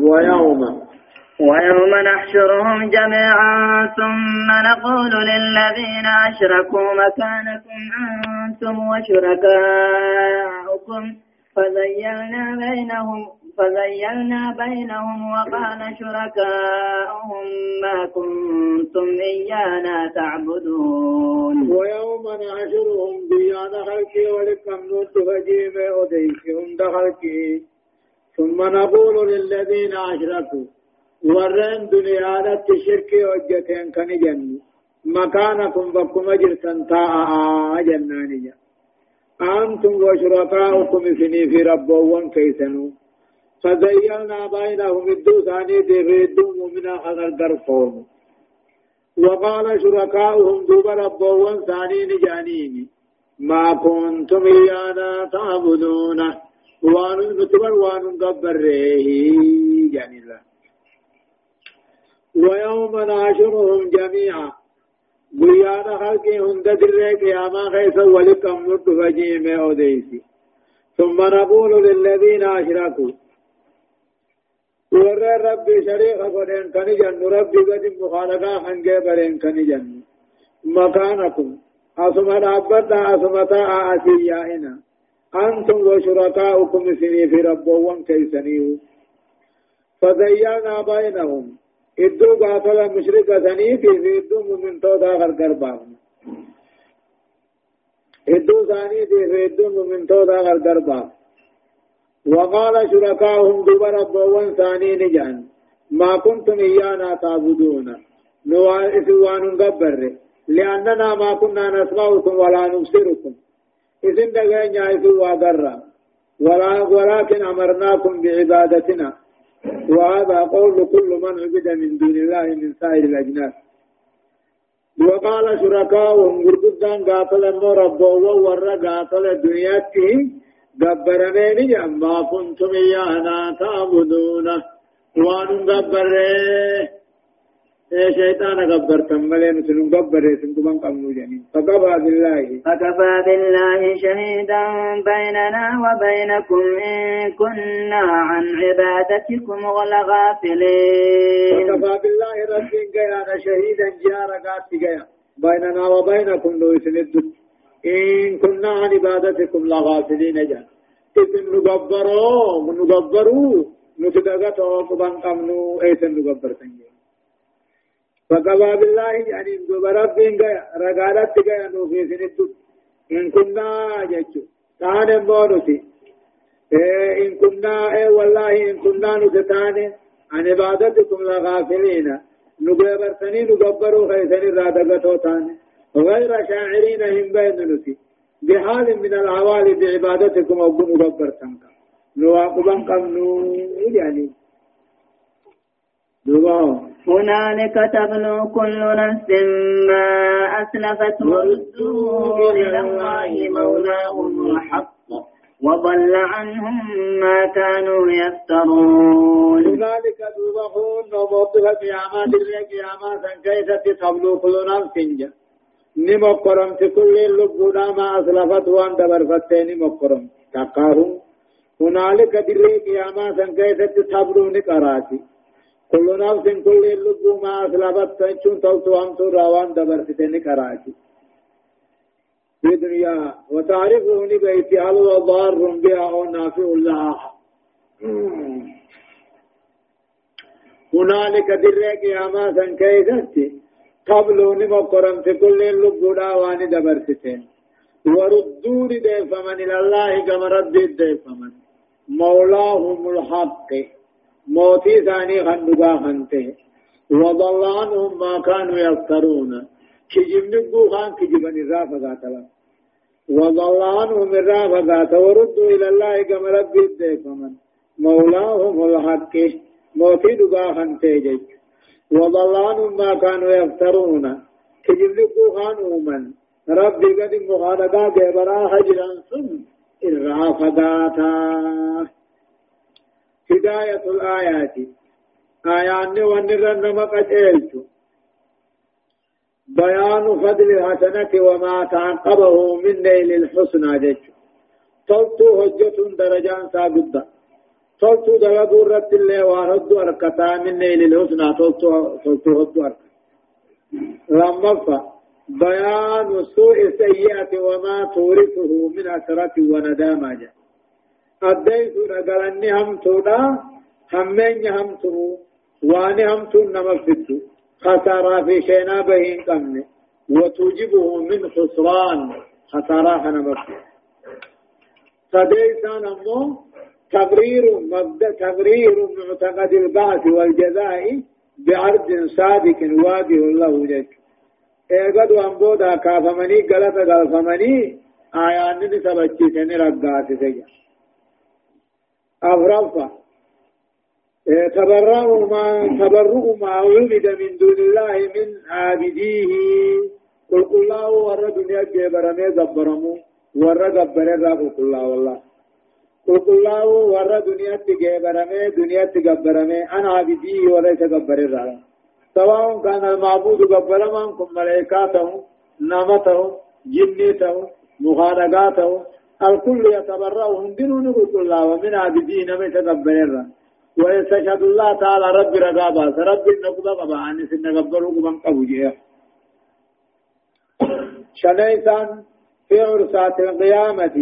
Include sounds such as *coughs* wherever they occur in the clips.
ويوم. ويوم نحشرهم جميعا ثم نقول للذين أشركوا مكانكم أنتم وشركاؤكم. فزيلنا بينهم فزيلنا بينهم وقال شركاؤهم ما كنتم إيانا تعبدون. ويوم نحشرهم بيان خلقي ولكم نوت فجيب أديكهم دخلكي. ثم نقول للذين أشركوا ورين دنيا لت شركي وجتين كان جن مكانكم بكم أجرتن تاء جنانيا أنتم وشركاؤكم في ربوان كيسنو فزينا بينهم الدو ثاني دفيدو مؤمنا خذر قرفون وقال شركاؤهم دوب ربوان ثاني نجانيني. ما كنتم إيانا تعبدون. وان نتبر وان قبر يعني الله ويوم ناشرهم جميعا بيانا خلقي هند دريك يا ما خيس ولكم نرد فجيم أوديسي ثم نقول للذين أشركوا ورى ربي شريك قدين كن جن ربي قد مخالقا خنجي برين كن جن. مكانكم أسمى ربنا أسمى تاء أسيائنا أنتم وشركاؤكم سني في ربوان كيسنيو. فزينا بينهم. إدو قاتل مشرك سني في إدو من تودا غرقر باب إدو ثاني في إدو من تودا غرقر باب وقال شركاهم دوب ربوان ثاني نجان. ما كنتم إيانا تعبدون. نوان قبر. لأننا ما كنا نسمعكم ولا نبصركم. إذن دقين يعيثوا وقرا ولكن أمرناكم بعبادتنا. وهذا قول كل من عبد من دون الله من سائر الأجناس. وقال شركاؤهم قرقدان قاتل النور ربوان ورى قاتل الدنيا gabbaramee ni amma kuntum iyyaana ta'buduuna waan gabbarree شيطان غبرتم ملين سنون غبر سنكم قمنو جنين فكفى بالله فكفى بالله شهيدا بيننا وبينكم إن كنا عن عبادتكم غافلين فكفى بالله ربين قيانا شهيدا جارا قاتي بيننا وبينكم لو سندت إن كنا عن عبادتكم لغافلين جاء إذن نغبروا نغبروا نتدغتوا قبان قمنوا إيسن نغبر سنجي فقضى بالله يعني نغبر بين رقالت غيا نوفي سندت إن كنا جيتشو. تان مونتي إيه إن كنا إيه والله إن كنا نتتاني. عن عبادتكم لغافلين. نغبر سني نغبروا خيسن رادغتوا تاني. غير شاعرين هم بين نسي بحال من العوال بعبادتكم أو مدبر تنكا نواقبا قمنو يعني هنالك تبلو كل نفس ما أسلفت وردوا إلى الله مولاهم الحق وضل عنهم ما كانوا يفترون. هنالك دوبهون وموضوع قيامات القيامات كيف تبلو كل نفس نمكرم كل اللبودا ما أسلفت وان دبر فتين نمكرم تقارون هنالك دري قياما سنكيست تبرون قراتي كل نفس كل اللبو ما أسلفت تنشون توتو أمتو روان دبر فتين قراتي في دنيا وتعرفه نبيتي هل وضار بها أو نافع لها هنالك دري قياما سنكيست قبلوا نما قرم في كل اللبودا واني دبرتين وردوا ديفمن إلى الله كما رد ديفمن مولاهم الحق. موتي ثاني خندقا خنته وضل عنهم ما كانوا يفترون كجب نبو خان كجبن الرافة قاتلا وضل عنهم الرافة قاتلا وردوا إلى الله كما رد ديفمن مولاهم الحق۔ موتي دقا خنته جيك وضل عنهم ما كانوا يفترون كجلقوا خانوما ربي قد مغالقا جبرا هجرا ثم الرافقاتا هداية الآيات آيان ونرن مقتلت بيان فضل الحسنة وما تعقبه من نيل الحسنى جج توتو هجة درجان سابدة تلتو دلقوا رت اللي وهدو أركتا من نيل الحسنى تلتو تلتو هدو أركتا لما بيان سوء السيئة وما تورثه من أثرة وندامة جاء أديت نقلني هم تودا همين هم تو واني هم تو نمفتو خسارة في شينا بهين قمني وتوجبه من خسران خسارة نمفتو فديسان أمو تبرير مبدأ تبرير معتقد البعث والجزاء بعرض صادق واجه الله جل ايغد وانبودا كافمني غلط غلفمني آيان نسبچي سن رغات سيا أفرفا تبرأ ما تبرؤ ما ولد من دون الله من عابديه. قل قل الله ورد دنيا جبرمي زبرمو ورد غبر قل الله والله. قلقلاو ورا دنيا تجبرمه دنيا تجبرمه أنا عبدي وليس جبر الرا سواء كان المعبود جبرما كم ملائكاته نامته جنيته مخالقاته الكل يتبرأ هندنون قلقلاو من عبدي نما يتجبر الرا ويستشهد الله تعالى رب رقابا رب النقضة قبا عن سنقبره قبا قبوجيه شنيسان في عرسات القيامة.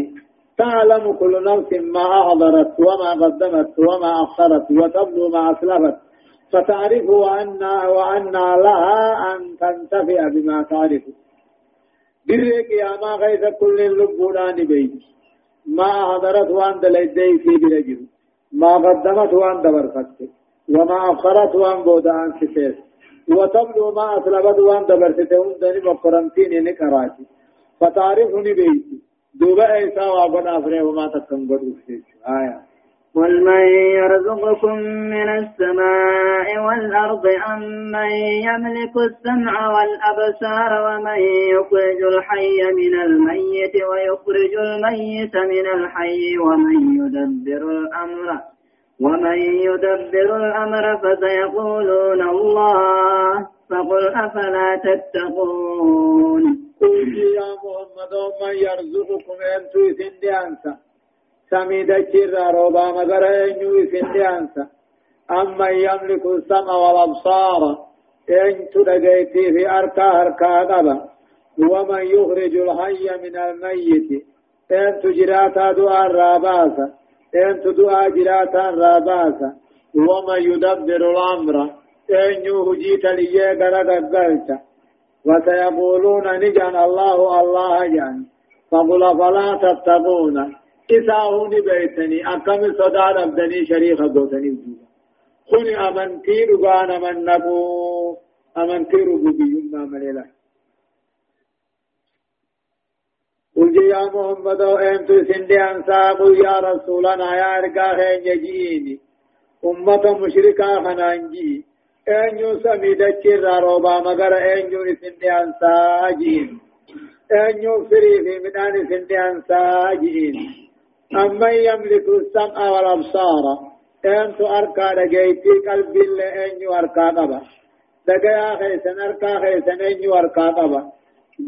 تعلم كل نفس ما أحضرت وما قدمت وما أخرت وتبدو ما أسلفت. فتعرف أن وأن لها أن تنتفع بما تعرف بريك يا ما غيث كل اللبونان بيت ما أحضرت وأن دليدي في برجل ما قدمت وأن دبرفت وما أخرت وأن بودان ستيس وتبدو ما أسلفت وأن دبرت وأن مقرنتين نكراتي فتعرفني بيتي دوبا ايسا وابن افره وما تكن بدو آية قل من يرزقكم من السماء والأرض أم من يملك السمع والأبصار ومن يخرج الحي من الميت ويخرج الميت من الحي ومن يدبر الأمر ومن يدبر الأمر فسيقولون الله فقل أفلا تتقون قل يا محمد من يرزقكم أنسا سميد الشر روبا مغر أنيو سندي أنسا. أما يملك السمع والأبصار. أنتو لقيتي في أركا أركا قبا ومن يخرج الحي من الميت أنتو جراتا دعاء راباسا أنتو دعاء جراتا راباسا ومن يدبر الأمر. أنيو هجيت ليه غرق قلتا وسيقولون نجان الله الله جان فقل فلا تتقون. إساهون بيتني أكم صدار أبدني شريخ دوتني وجودا خني أمنتي رغان من نبو أمنتي رغبي ما مليلا قل يا محمد أنت سندي أنسا قل يا رسولنا يا رقاه يجيني. أمة مشركة خنانجي. eenyu samii dachirraa roobaa magara eenyu isin dhiyaansaa jiin eenyu firii fi midhaan sam'a wal absaara eentu harkaa dhageeytii qalbiillee eenyu harkaa qaba dhagayaa keessan harkaa keessan eenyu harkaa qaba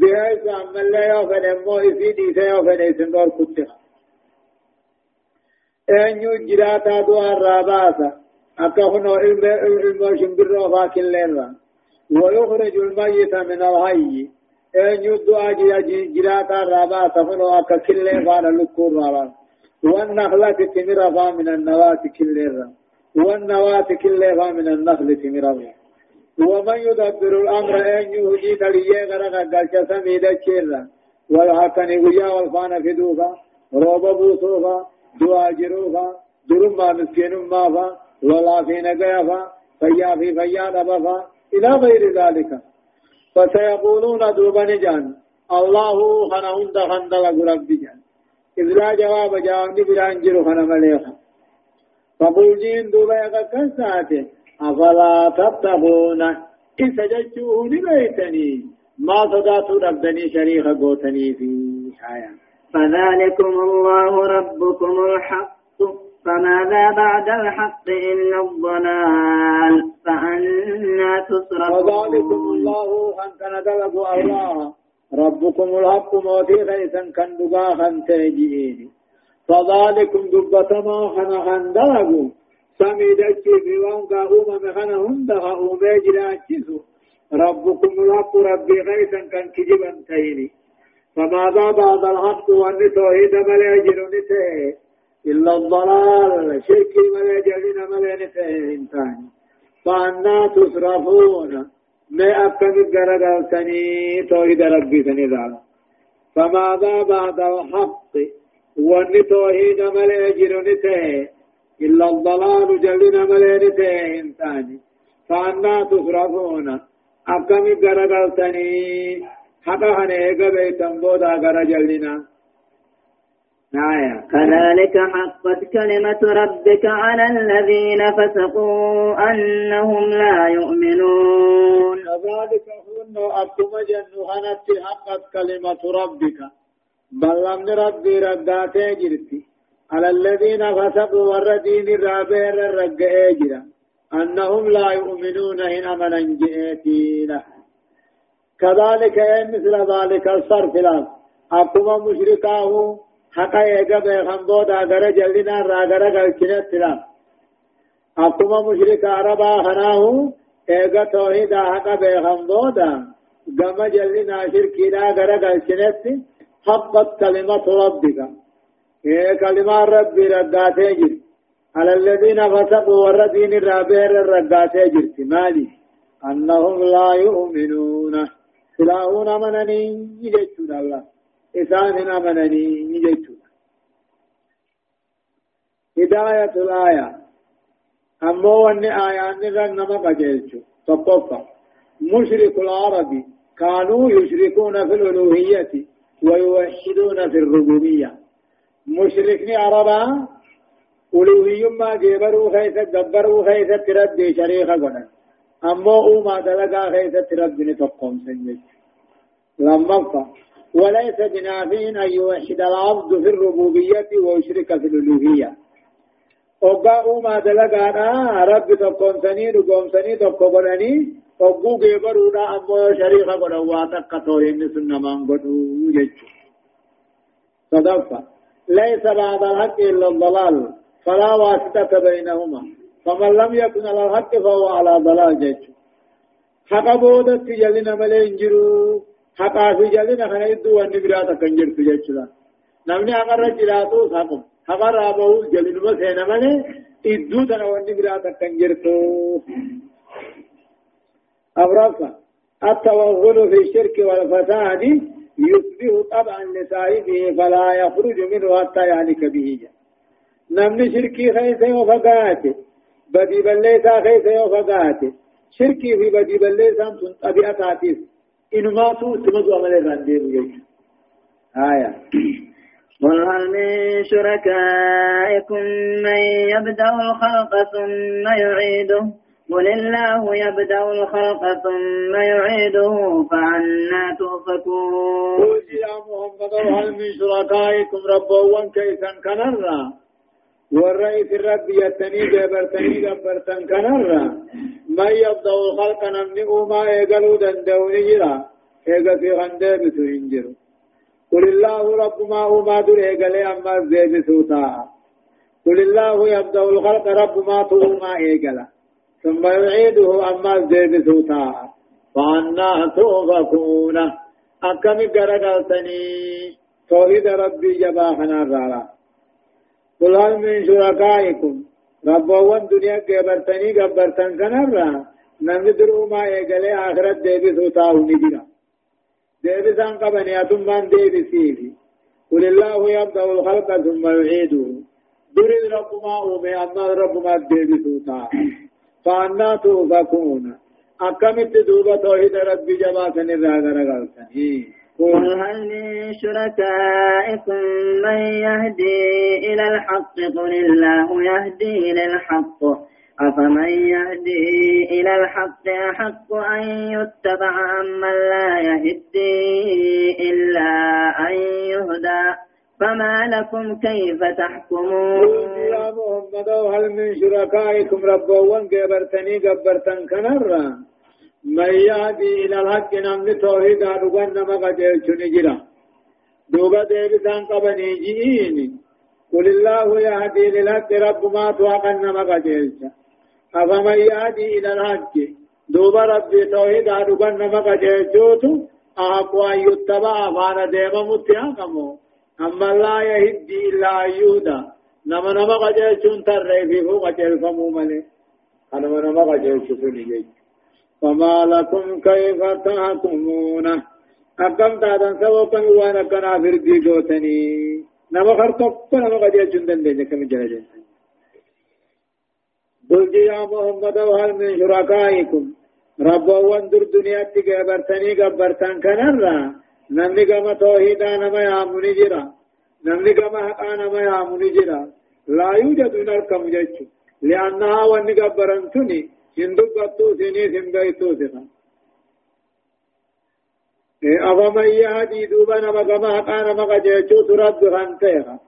biheessu ammallee yoo fedhe immoo isii dhiise yoo fedhe isin dhorkutti eenyu jiraataa du'arraa baasa أكهنا علم شمبر فاكن لنا ويخرج الميت من الحي أن يدعى جراتا رابا تفنو أكا كل فانا لكور رابا والنخلة تمر فا من النوات كل والنوات كل من النخل تمر ومن يدبر الأمر أن يهجي تليه غرق قلت سميد الشيرا والحقني ويا والفان فدوفا روب بوسوفا دعا جروفا. درما مسكين ما فا. لولا في نجافا فيا في فيا نبفا إلى غير ذلك. فسيقولون دوبا نجان. الله خنهم دخندل رب جان. إذ لا جواب جواب بلان جرو خنا مليخا. فقل جين دوبا يقكن ساته أفلا تتقون؟ إذا جتشوه بيتني ما صدات ربني شريخ قوتني في آية فذلكم الله ربكم الحق فماذا بعد الحق إلا الضلال؟ فأنا تصرفون وذلكم الله أن كان الله ربكم الحق موتي غيثا كان دقاخا تيجئين فذلكم دبتما خنا خندلقوا سمي دچي بيوان قاوما مخنا هندها أومي جلاتشسو ربكم الحق ربي غيثا كان كجبا تيني. فماذا بعد الحق وان توحيد ملي اجرنته إلا الضلال. شركي ملي جلنا ملي نته انتاني فأنا تصرفون. ما أكم الجرقلتني توحيد ربي سنذال فماذا بعد الحق وان توحيد ملي اجرنته إلا الضلال جلنا ملي نته انتاني فأنا تصرفون أكم الجرقلتني حقا هنيقا بيتن بودا آية كذلك حقت كلمة ربك على الذين فسقوا أنهم لا يؤمنون. كذلك هن أكما جنو هنت حقت كلمة ربك. بل لم ربي رداتي جرتي على الذين فسقوا والردين الرابير الرقائي جرا أنهم لا يؤمنون هنا من جئتي كذلك مثل ذلك الصرف لهم. أكما مشركاه حقا يجا بيخن بودا غر جلدنا را غر غلچنت لهم أكما مشرك عربا خناه ايغا توحيدا حقا بيخن بودا غم جلدنا شركينا غر غلچنت حقت كلمة ربك إيه كلمة ربي رداتي جر على الذين فسقوا والردين الرابير الرداتي جرت مالي أنهم لا يؤمنون سلاهون أمنني يجيشون الله إسان أمنني يجيشون هداية الآية. أمو أن آيان نرن نما قجيشو تقفى. مشرك العرب كانوا يشركون في الألوهية ويوحدون في الربوبية. مشركني عربا ألوهي ما جبروا خيثة جبروا خيثة تردي شريخة قنا. أما أوما دلقا خيثة تردني تقوم سنجد لما وليس بنافع أن يوحد العبد في الربوبية ويشرك في الألوهية. أوغا أوما دلقا رب تقوم سني رقوم سني تقومني أوغو جبرونا أما شريخة قنا واتك توهن سنة من قدو يجو صدفة. ليس بعد الحق إلا الضلال فلا واسطة بينهما. فمن لم يكن على الحق فهو على ضلال جيش حق بودت جلنا ملي انجرو حقا في جلنا خنا يدو وان براتا كنجر في جيش نمني اگر جلاتو حقم حقا رابو جلن مسينا ملي ادو تنا وان براتا كنجر تو أبرافا التوغل في الشرك والفساد يصبح طبعا لصاحبه فلا يخرج منه حتى يهلك به نمني شركي خيسه وفقاته بدي بليسا خيسه وفقاته شركي في بدي بليسا طبيعة تاتيس إنما تو تمزو عمل الرندير يجو آية. *clears throat* قل هل من شركائكم من يبدأ الخلق ثم يعيده؟ قل الله يبدأ الخلق ثم يعيده فعنا تؤفكون. قل يا محمد هل من شركائكم ربوا كيسا كنرا والرئيس الرب يتني جبرتني جبرتن كنرا ما يبدأ الخلق نمني ما ايقلوا دندوني جرا ايقا في غنده بسو انجر قل الله رب ما هو ما دور ايقلي أما زيد سوتا. قل الله يبدأ الخلق رب ما تو ما ايقلا ثم يعيده أما زيد سوتا. فأنا توفكون أكم قرقلتني. توحيد ربي جباحنا الرارا. قل هل من شركائكم؟ ربوان دنيا قبرتني قبرتن كنرا نمدروا ما يقلي آخرت ديبي سوتاو نجرا ديبي سان قبني أتمان ديبي سيفي قل الله يبدأ الخلق ثم يعيده درد رب ما أومي أما رب ما ديبي سوتا فأنا توفكون أكمت دوبة توحيد ربي جباسن الرادر غلطني قل هل من شركائكم من يهدي إلى الحق؟ قل الله يهدي إلى الحق أفمن يهدي إلى الحق أحق أن يتبع أمن لا يهدي إلا أن يهدى؟ فما لكم كيف تحكمون؟ يا محمد هل من شركائكم ربوان قبرتني قبرتن كنرا؟ من يهدي إلى الحق نمن توحيد أدوان نما قجل نجرا دوبا ديبسان قبني جئين قل الله يهدي للحق رب ما توقن مقجلت أفمن يهدي إلى الحق دوب ربي توحيد أدوبن مقجلتوتو أحق أن يتبع فانا ديما متحكمو أما لا يهدي إلا يهدى. نما نما قجلتون ترى في فوق قجلفمو ملي. أنا ما نما قجلتون إليك فما لكم كيف تحكمون أكم تادن سوكم وانا كنا فردي جوتني. نما خرطوك نما قجلتون دندن كم جلجل قل يا محمد وهل من شركائكم؟ ربوان در دنیا تی گبرتنی گبرتن کنرا نمنی گما توحیدا نما یامونی جرا. نمنی گما حقا نما یامونی جرا. لا يوجد نركم جيتش لأنها واني گبرنتني هندو قطو سيني سنبيتو سنا أفمن يهدي دوبا نما گما حقا نما قجيتشو ترد خانتيها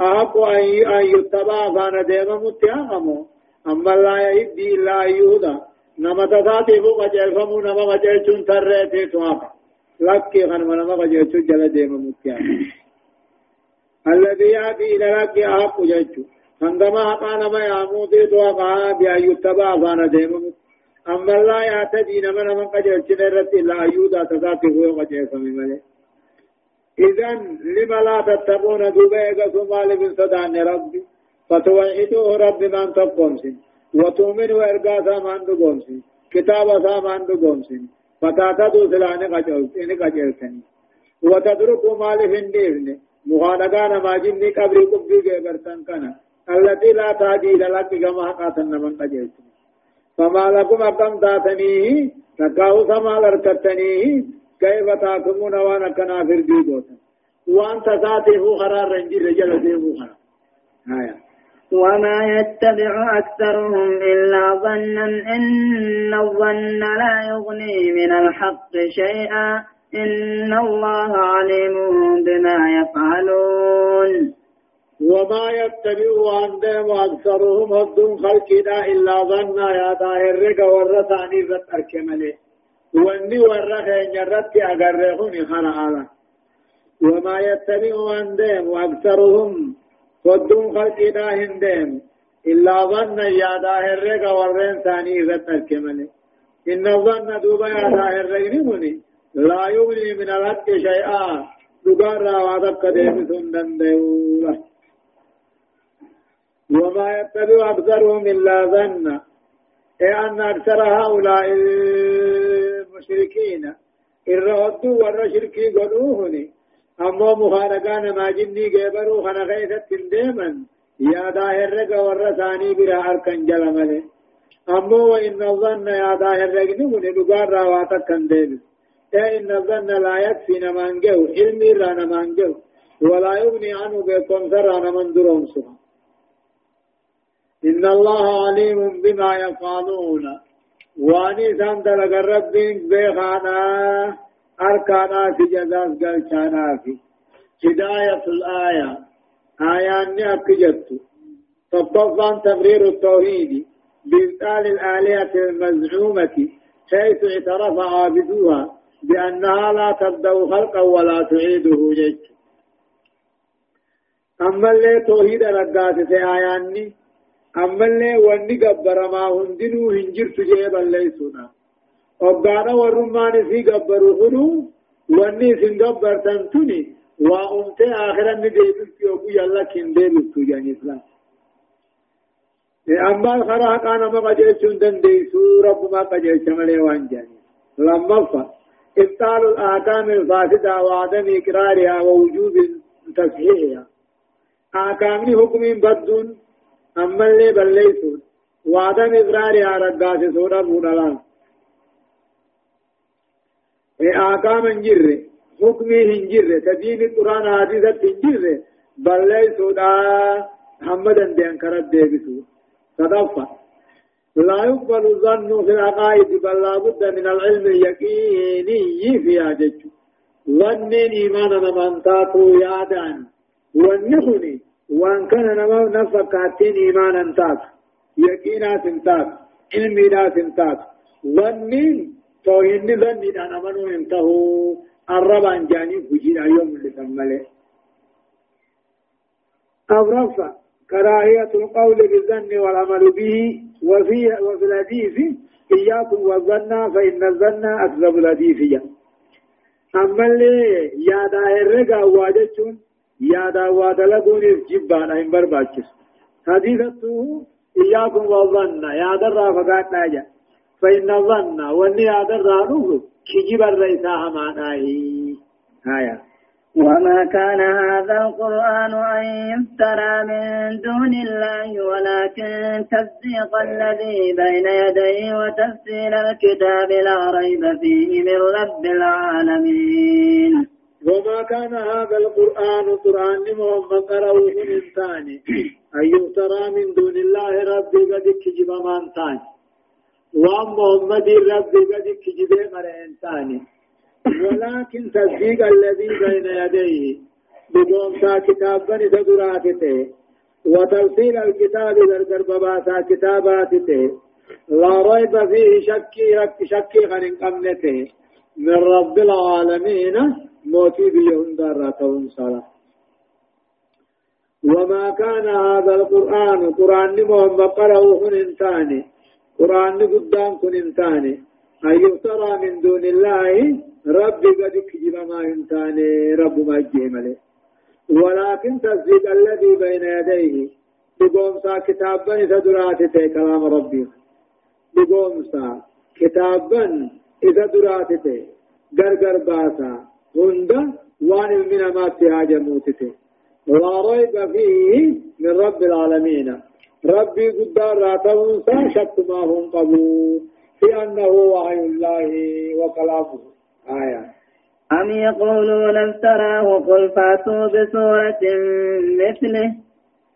أحق أن يتبع فانا ديما متيامو أما لا يهدي إلا يهدى نما تساتي فوق جلفمو نما قجلچون ترتي توافا لكي خن نما قجلچون جل ديم مكيا الذي يأتي إلى لك أحق جلچو عندما حقا نما يامو دي توافا بيا يتبع فانا ديم أما لا يعتدي نما نما قجلچون رتي لا يودا تساتي فوق جلفمي ملي إذن لما لا تتقون دوبيك ثم لبن صدان ربي. فتوحدوه رب من تقومسين وتؤمن وإرقا سامان دقومسي. كتاب سامان دقومسي. فتاتدو سلاني قجلتني قجلتني وتدركوا مال هنديرني مخانقان ما جني قبري قبري قبرتن كنا التي لا تهدي لك كما حقاتن من قجلتني فما لكم أقم تاتنيه تقاو سما لركتنيه كيف تاكمون وأنا كنا في الديدوتا وانت ذاته خرار رنجي رجل ديمو خرار. هايا وما يتبع أكثرهم إلا ظنا إن الظن لا يغني من الحق شيئا. إن الله عليم بما يفعلون. وما يتبع عندهم أكثرهم هدون خلقنا إلا ظنا يا داهر رقا ورثاني فترك ملي واني ورخي نرتي أقرهوني خلق وما يتبع عندهم أكثرهم ودون خلقنا هندين إلا ظن يا داهر رقا ورين ثاني ذات كمالي إن الظن دوبا يا داهر رقني لا يغني من الحق شيئا. دقار راواتك ديمسون دندولا وما يتبع أكثرهم إلا ظن. أي أن أكثر هؤلاء المشركين؟ الرهدوا والرشركي قلوهني. أمو مخارقان ما جني قبرو خنا غيثت تنديما يا داهر رقا ورثاني برا أركن جلمله أمو وإن الظن يا داهر رقني من لقار راواتك كان ديبس إيه إن الظن لا يكفي نمانجو علمي را نمانجو. ولا يغني عنه بكم من درون سرا إن الله عليم بما يفعلون. واني سندل ربك بخانا أركانا في جزاز قلشانا في. هداية الآية. آيان أكجت فالطفان تبرير التوحيد. بإبطال الآلهة المزعومة حيث اعترف عابدوها بأنها لا تبدأ خلقا ولا تعيده جج أما اللي توحيد رقات آياني أما اللي واني قبر ما هندنو هنجر تجيبا ليسونا وقانا ورمان في قبرو خلو واني سن قبر تنتني وأمت آخرا نديب في أبو يلا كندي بستو جاني إسلام أما الخرا كان ما قجيشون دنديسو رب ما قجيش ملي وان جاني لما فا إبطال الأحكام الفاسدة وعدم إقرارها ووجوب تصحيحها أحكامني حكم بدون أما اللي بليسون وعدم إقرارها رقاس سورة بودلان آقام انجر حكمي هنجر تدين القرآن حديثة هنجر بل ليسودا محمد اندين كرد ديبسو صدفة لا يقبل الظن في العقائد بل لا بد من العلم اليقيني فيها جج ظن إيمانا من تاتو يادان والنخني وان كان نما نفقاتين إيمانا تات يقينات تات علمي تات ظن توهين ذني أنا منو انتهو الرب عن جاني فجينا يوم اللي تمله أو رفع كراهية القول بالظن والعمل به وفي وفي الحديث إياكم والظن فإن الظن أكذب الحديث. أما اللي يادا الرقا واجتون يادا وادلقون الجبان أين برباكس حديثته إياكم والظن يادا رافقات ناجا فإن الظن واني يادا رانوه كجب الرئيسة هماناهي هايا وما كان هذا القرآن أن يفترى من دون الله ولكن تصديق الذي بين يديه وتفسير الكتاب لا ريب فيه من رب العالمين وما كان هذا القرآن قرآن محمد قرأه من ثاني. أن يفترى من دون الله ربي قد كجب من ثاني. وأن محمد ربي قد كجب مرين ثاني. ولكن تصديق الذي بين يديه بدون كتابا تدراته وتفصيل الكتاب غرغر بباسا كتاباته لا ريب فيه شكي شكي خن قمنته من رب العالمين. موتي بيهن دارتهم صلاة وما كان هذا القرآن قرآن محمد قرأه انتاني قرآن قدام كن انتاني أن يفترى من دون الله ربي قد كجب ما انتاني رب ما جيمله ولكن تصديق الذي بين يديه بقوم سا كتابا دراتته كلام ربي بقوم سا كتابا إذا دراتته غرغر باسا۔ هند وان من ما تهاجر موتته لا ريب فيه من رب العالمين. ربي قدار راتهم شك ما هم قبول في أنه وحي الله وكلامه. آية. أم يقولون افتراه قل فاتوا بسورة مثله.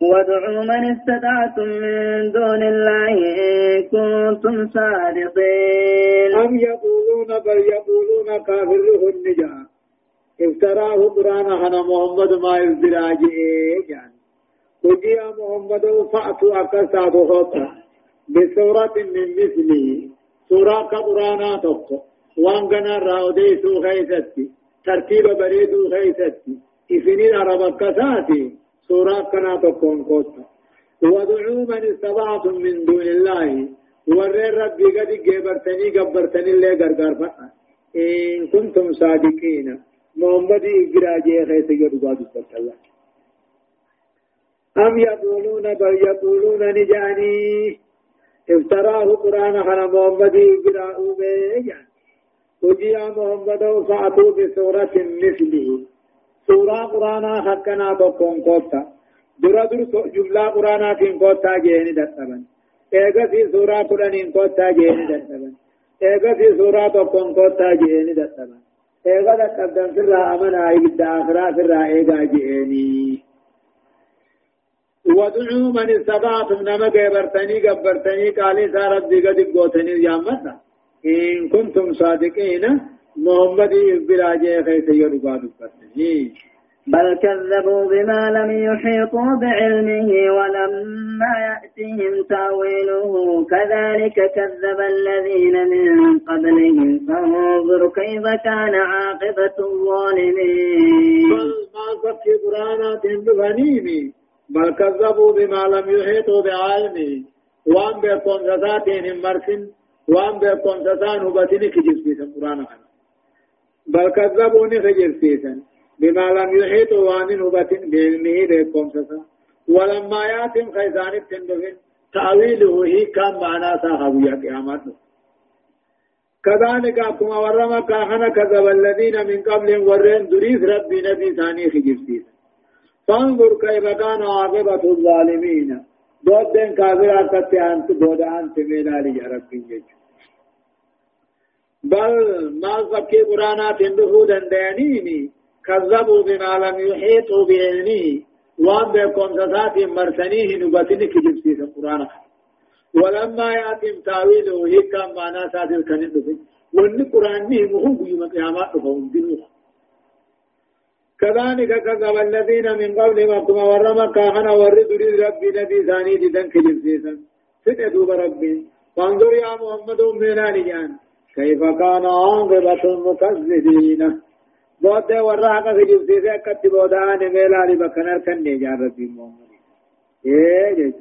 وادعوا من استطعتم من دون الله إن كنتم صادقين. أم يقولون بل يقولون كافره النجاة افتراه قرآن هنا محمد ما يزدراجه يعني وجي محمد فأتوا أكساد خوطا بسورة من مثله سورة قرآن تقو وان غنا راودي سو خيستي ترتيب بريدو خيستي إفنين عرب كساتي. سورة كنا تكون قوتا ودعوا من استطعتم من دون الله. ورر ربي قد جبرتني قبرتني اللي غرغر إن كنتم صادقين. محمد إجراجي خيس يرضى الله أم يقولون بل يقولون نجاني افتراه قرآن خنا محمد إجراؤه بيجان وجي محمد فأتوا بسورة مثله سورة قرآن حقنا تكون قوتا درا در جملة قرآن تين قوتا جيني دتبن ايغا في سورة قرآن قوتا جيني دتبن ايغا في سورة تكون قوتا جيني دتبن ايغا دتبن في الرحمن آئي آخرة في الرائقا جيني ودعوا من استطعتم نما قبرتني قبرتني قالي سارت بقد قوتني يامتا إن كنتم صادقين محمد بلا خيس يرقى بل كذبوا بما لم يحيطوا بعلمه ولما يأتهم تأويله كذلك كذب الذين من قبلهم. فانظر كيف كان عاقبة الظالمين. بل كذبوا بما لم يحيطوا بعلمه. وأن بيكون ذاتهم مرسن وأن بيكون تسان هبتني كجرسيسا قرآن خنا بل كذبوني كجرسيسا بما لم يحيطوا هبتن بعلمه بيكون تسان ولما ياتم خيزان التندفن تأويله هي كان معنا ساحوية قيامات. كذلك أكما ورما كاهنا كذب الذين من قبل ورين دريس ربي نبي ثاني خجرسيسا فانظر كيف كان عاقبة الظالمين. دودين كافر أكتت أنت دود أنت مينا لجرب يجو بل ما فكي قرانا تندفو دندانيني كذبوا بما لم يحيطوا بعلمه وأن بكم سسات مرسنيه نبتني كجبسي القرآن. ولما يأتم تاويله هيكا معنا ساد الكنين دفن وأن القرآن مهم يوم القيامات فهم دلوه كذلك كذب الذين من قبلهم كما ورما كاهنا ورد ربي نبي ثاني دي كجبسي سنة ربي. فانظر يا محمد من كيف كان عاقبة المكذبين؟ بود وراقة في جبسي كتب ودان ميلا لبكنر كن نجار ربي محمد إيه جيج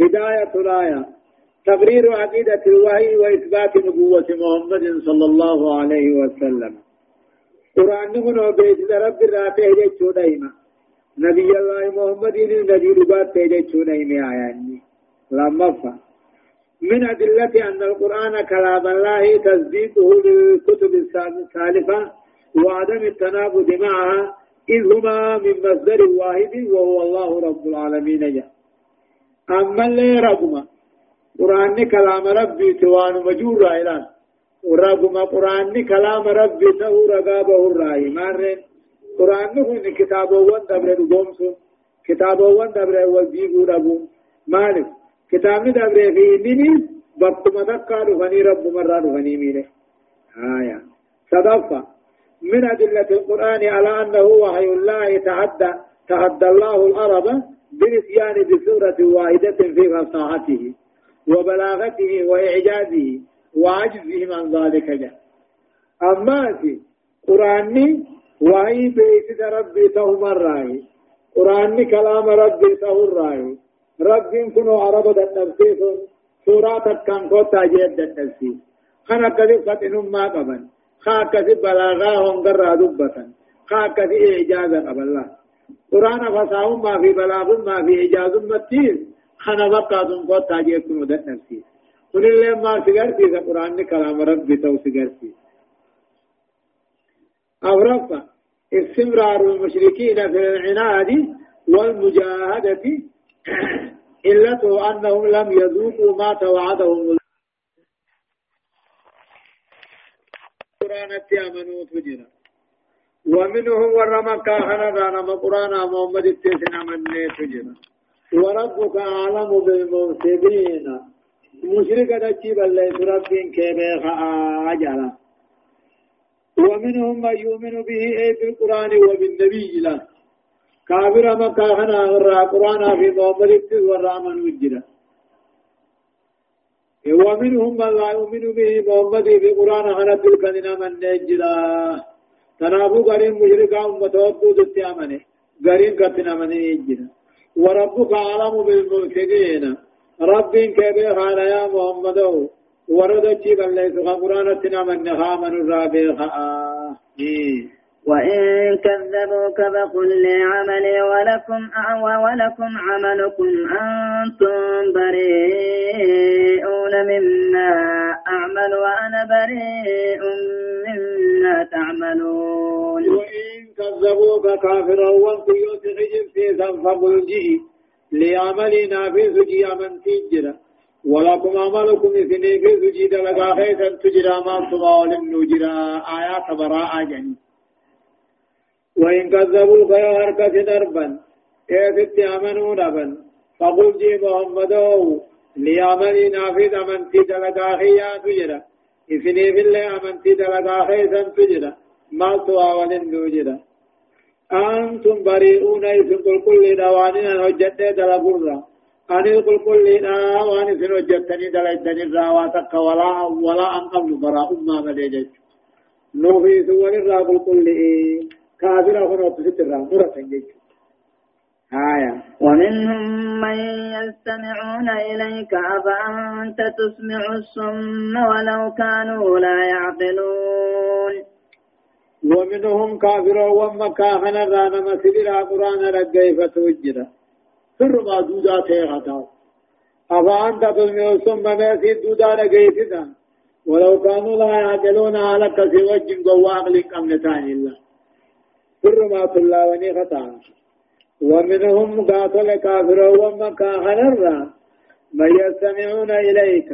هداية الآية تقرير عقيدة الوحي وإثبات نبوة محمد صلى الله عليه وسلم قرآن من بيت رب الرافع جيش دائما نبي الله محمد نبي ربات جيش دائما آياني لما فهم من أدلة أن القرآن كلام الله تصديقه للكتب السالفة وعدم التناقض معها إذ هما من مصدر واحد وهو الله رب العالمين. جاء أما اللي رقم قرآن كلام ربي توان مجور إلى رقم قرآن كلام ربي تهو رقابه الرأي. مارين قرآن هو كتابه وان دبر الغمس كتابه وان دبر وزيقه ربو. مالك كتابني دبره في إنني بقما دكا دفني رب مرة دفني ميله آية. صدفة. من أدلة القرآن على أنه وحي الله تعدى تعدى الله العرب بالإتيان بسورة واحدة في فصاحته وبلاغته وإعجازه وعجزهم عن ذلك جاء. أما في قرآني وحي بيت ربي تهم الرأي قرآني كلام ربي تهم الرأي ربين كنو عرب دنبسيس سورة كان قوتا جيد دنبسيس خنا كذب فتنهم ما قبل خا كذب بلاغا هم قرى دبتا خا كذب إعجازا قبل الله قرآن فصاهم ما في بلاغ ما في إعجاز متيز خنا بقى قوتا جيد كنو دنبسيس قل الله ما سيغرتي قرآن كلام ربي تو سيغرتي أورفا استمرار المشركين في العناد والمجاهدة *coughs* علته أنهم لم يذوقوا ما توعدهم القرآن آمنوا تجرا ومنهم ورما كاهنا رانا قرآن محمد التسنا من تجرا وربك أعلم بالمفسدين مشركة تجيب الله ربين كيبه أجلا ومنهم من يؤمن به أي بالقرآن وبالنبي له كافر مكة هنا ورا قرآن في محمد ابتز ورا من وجدا ومنهم من لا يؤمن به محمد في قرآن هنا تلك من نجدا. تنابو غريم مشركا أمتوكو دتي أمني غريم كتنا من نجدا. وربك أعلم بالمفسدين رب كبير على يا محمد؟ ورد جيب الله قرآن تنا من نها من الرابع آه وإن كذبوك فقل لي عملي ولكم ولكم عملكم أنتم بريئون مما أعمل وأنا بريء مما تعملون. وإن كذبوك كافرا وانقيوت خجب في فقل جئ لعملنا في سجي من تجرى. ولكم عملكم في سجي دلقا خيثا تجرى. ما صبا نجرى. آيات براءة جنيه وإن كذبوا فيا هركة دربا. كيف آمنوا نبا فقل جي محمدو ليعمل نافذ أمنتي دلقا خيا تجرى إثني بالله أمنتي دلقا خيسا تجرى ما تواول نجرى أنتم بريئون إذن كل كل دواننا هجت دلقرا أن يقول كل دوان إذن هجتني دلقتني الراواتك ولا ولا أن قبل براء ما مدجت نوفي سوى الراقل كل إيه. كافر هنا تستر مرة آية. ومنهم من يستمعون إليك أفأنت تسمع الصم ولو كانوا لا يعقلون؟ ومنهم كافر وما كاهنا رانا مسجد القرآن رجيفة وجرة سر ما دودا تيغتا. أفأنت تسمع الصم ما سيد دودا رجيفة ولو كانوا لا يعقلون على كسي وجن قواق لك أمنتان الله. حرمات الله وني خطا ومنهم قاتل كافر وما كاهنرا من يستمعون إليك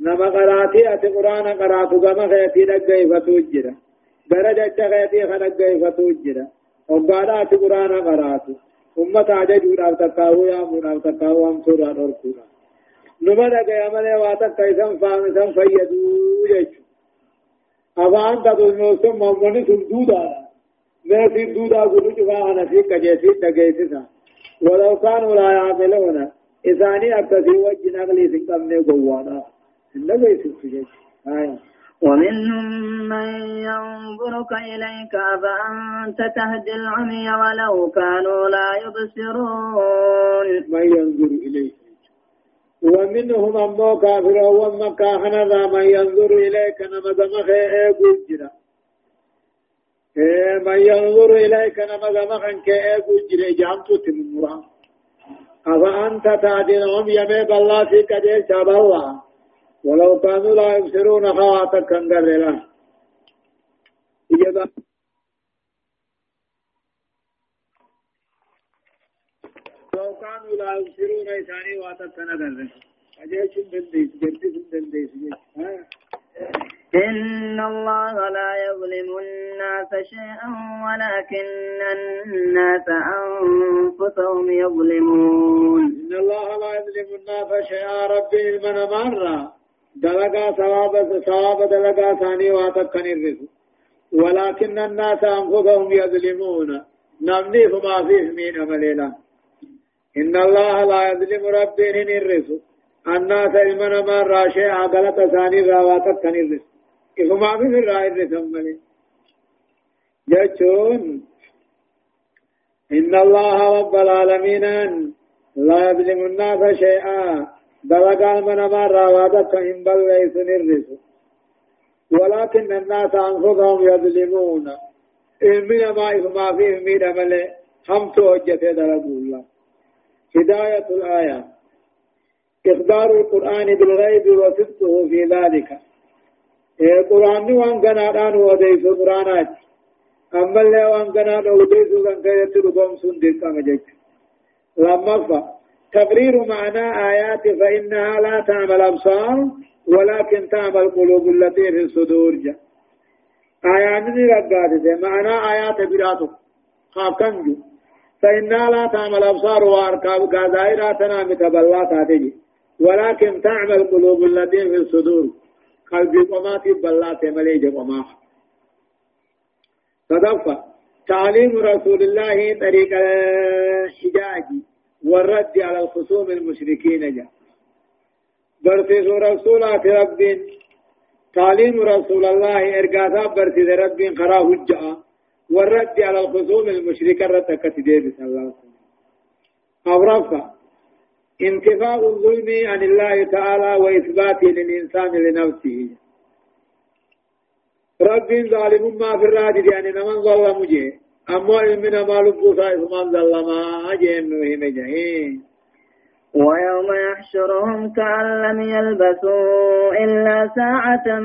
نما قراتي أتي قرآن قراتو كما خيتي نقاي فتوجر درجة خيتي خنقاي فتوجر وقالات قرآن قراتو أمة عججون أو تقاو يا من أو تقاو أم سورة نوركونا نما دقاي عملي واتك كيسان فامسان فيدو يجو أفان تدو ثم من سندودا ما في دودا قلو جفا أنا في كجيسي تجيسيسا ولو كانوا لا يعملون إذاني أكتسي وجه نغلي سنقمني قوانا. النبي سنسجيش آية. ومنهم من ينظرك إليك فأنت تهدي العمي ولو كانوا لا يبصرون. من ينظر إليك؟ ومنهم أمو كافر وما كاهنا من ينظر إليك نما دمخ إيقو جرا من ينظر إليك نما دمخ إيقو جرا جامتو تنمرا أفأنت العمي يمي بالله في كدير شاب الله ولو كانوا لا يبصرون خواتك كنگر له إجابة لو كانوا لا يبصرون إساني واتك كنگر أجيش دنديس جرتس دنديس إن الله لا يظلم الناس شيئا ولكن الناس أنفسهم يظلمون. إن الله لا يظلم الناس شيئا. ربي من مرة دلقا ثواب ثواب دلقا ثاني واتكن الرزق. ولكن الناس أنفسهم يظلمون. نمني فما فيه من عملنا إن الله لا يظلم ربي الرزق. الناس المن ما راشي عقلت ثاني راواتكن الرزق. فما فيه الرأي الرزق ملي جتون إن الله رب العالمين لا يظلم الناس شيئا. دلقا من ما راوادك إن بل ليس نرسو ولكن الناس أنفسهم يظلمون. إن ما ما فيه من عمل هم توجه دلقوا الله. هداية الآية. إخبار القرآن بالغيب وصدقه في ذلك. القرآن وان كان آن وديس القرآنات أما اللي وان كان وديس كان كيت ربهم سندق كما جيت لما فا تقرير معنى آيات فإنها لا تعمل أبصار ولكن تعمل قلوب التي في الصدور جاء آيات رقات معنى آيات براتك خاكنجو فإنها لا تعمل أبصار وأركاب قادائرة تنام تبلات هذه ولكن تعمل قلوب التي في الصدور قلبي قمات بلات مليج قماح تدفع تعليم رسول الله طريق الحجاج والرد على الخصوم المشركين جاء برسيس رسولات رب تعليم رسول الله إرقاثا برسيس رب خرا هجأ والرد على الخصوم المشركة رتكت ديب صلى الله عليه وسلم انتفاء الظلم عن الله تعالى وإثباته للإنسان لنفسه. رب ظالم ما في الرادد يعني نمن ظلم جيه أما علمنا ما لبو صائف من ظلما أجين نوهم جهين ويوم يحشرهم كأن لم يلبثوا إلا ساعة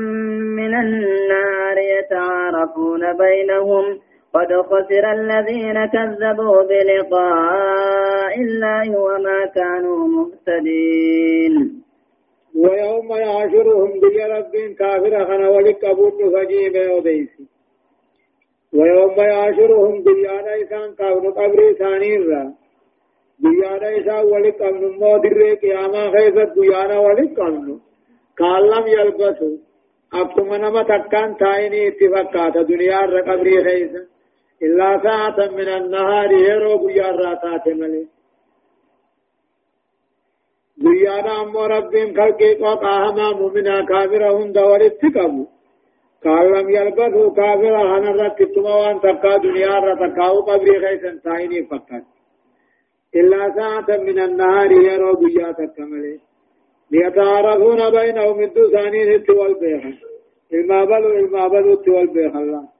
من النار يتعارفون بينهم قد خسر الذين كذبوا بلقاء الله وما كانوا مهتدين. ويوم يحشرهم بجرب كافر خنا ولك أبوك فجيب وديسي ويوم يعاشرهم بيانا إسان قبر قبر ثانيرا بيانا إسان ولك أمن مودر قياما خيزت بيانا ولك أمن. قال لم يلبسوا. أكما نما تكان تايني اتفاقات دنيا قبر خيزا إلا ساعة من النهار يرو بيانا راتات ملي. بيانا أمو ربهم خلقي قاقاهما مؤمنا كافرا هند ولتقبوا قال لم يلبثوا كافرا هنا رتبتما وان تبقى دنيا رتقاو قبري خيسا تايني فقط. إلا ساعة من النهار يروا بيات الكمل ليتعارفون بينهم الدوسانين التوال بيخا المابل المابل التوال بيخا الله.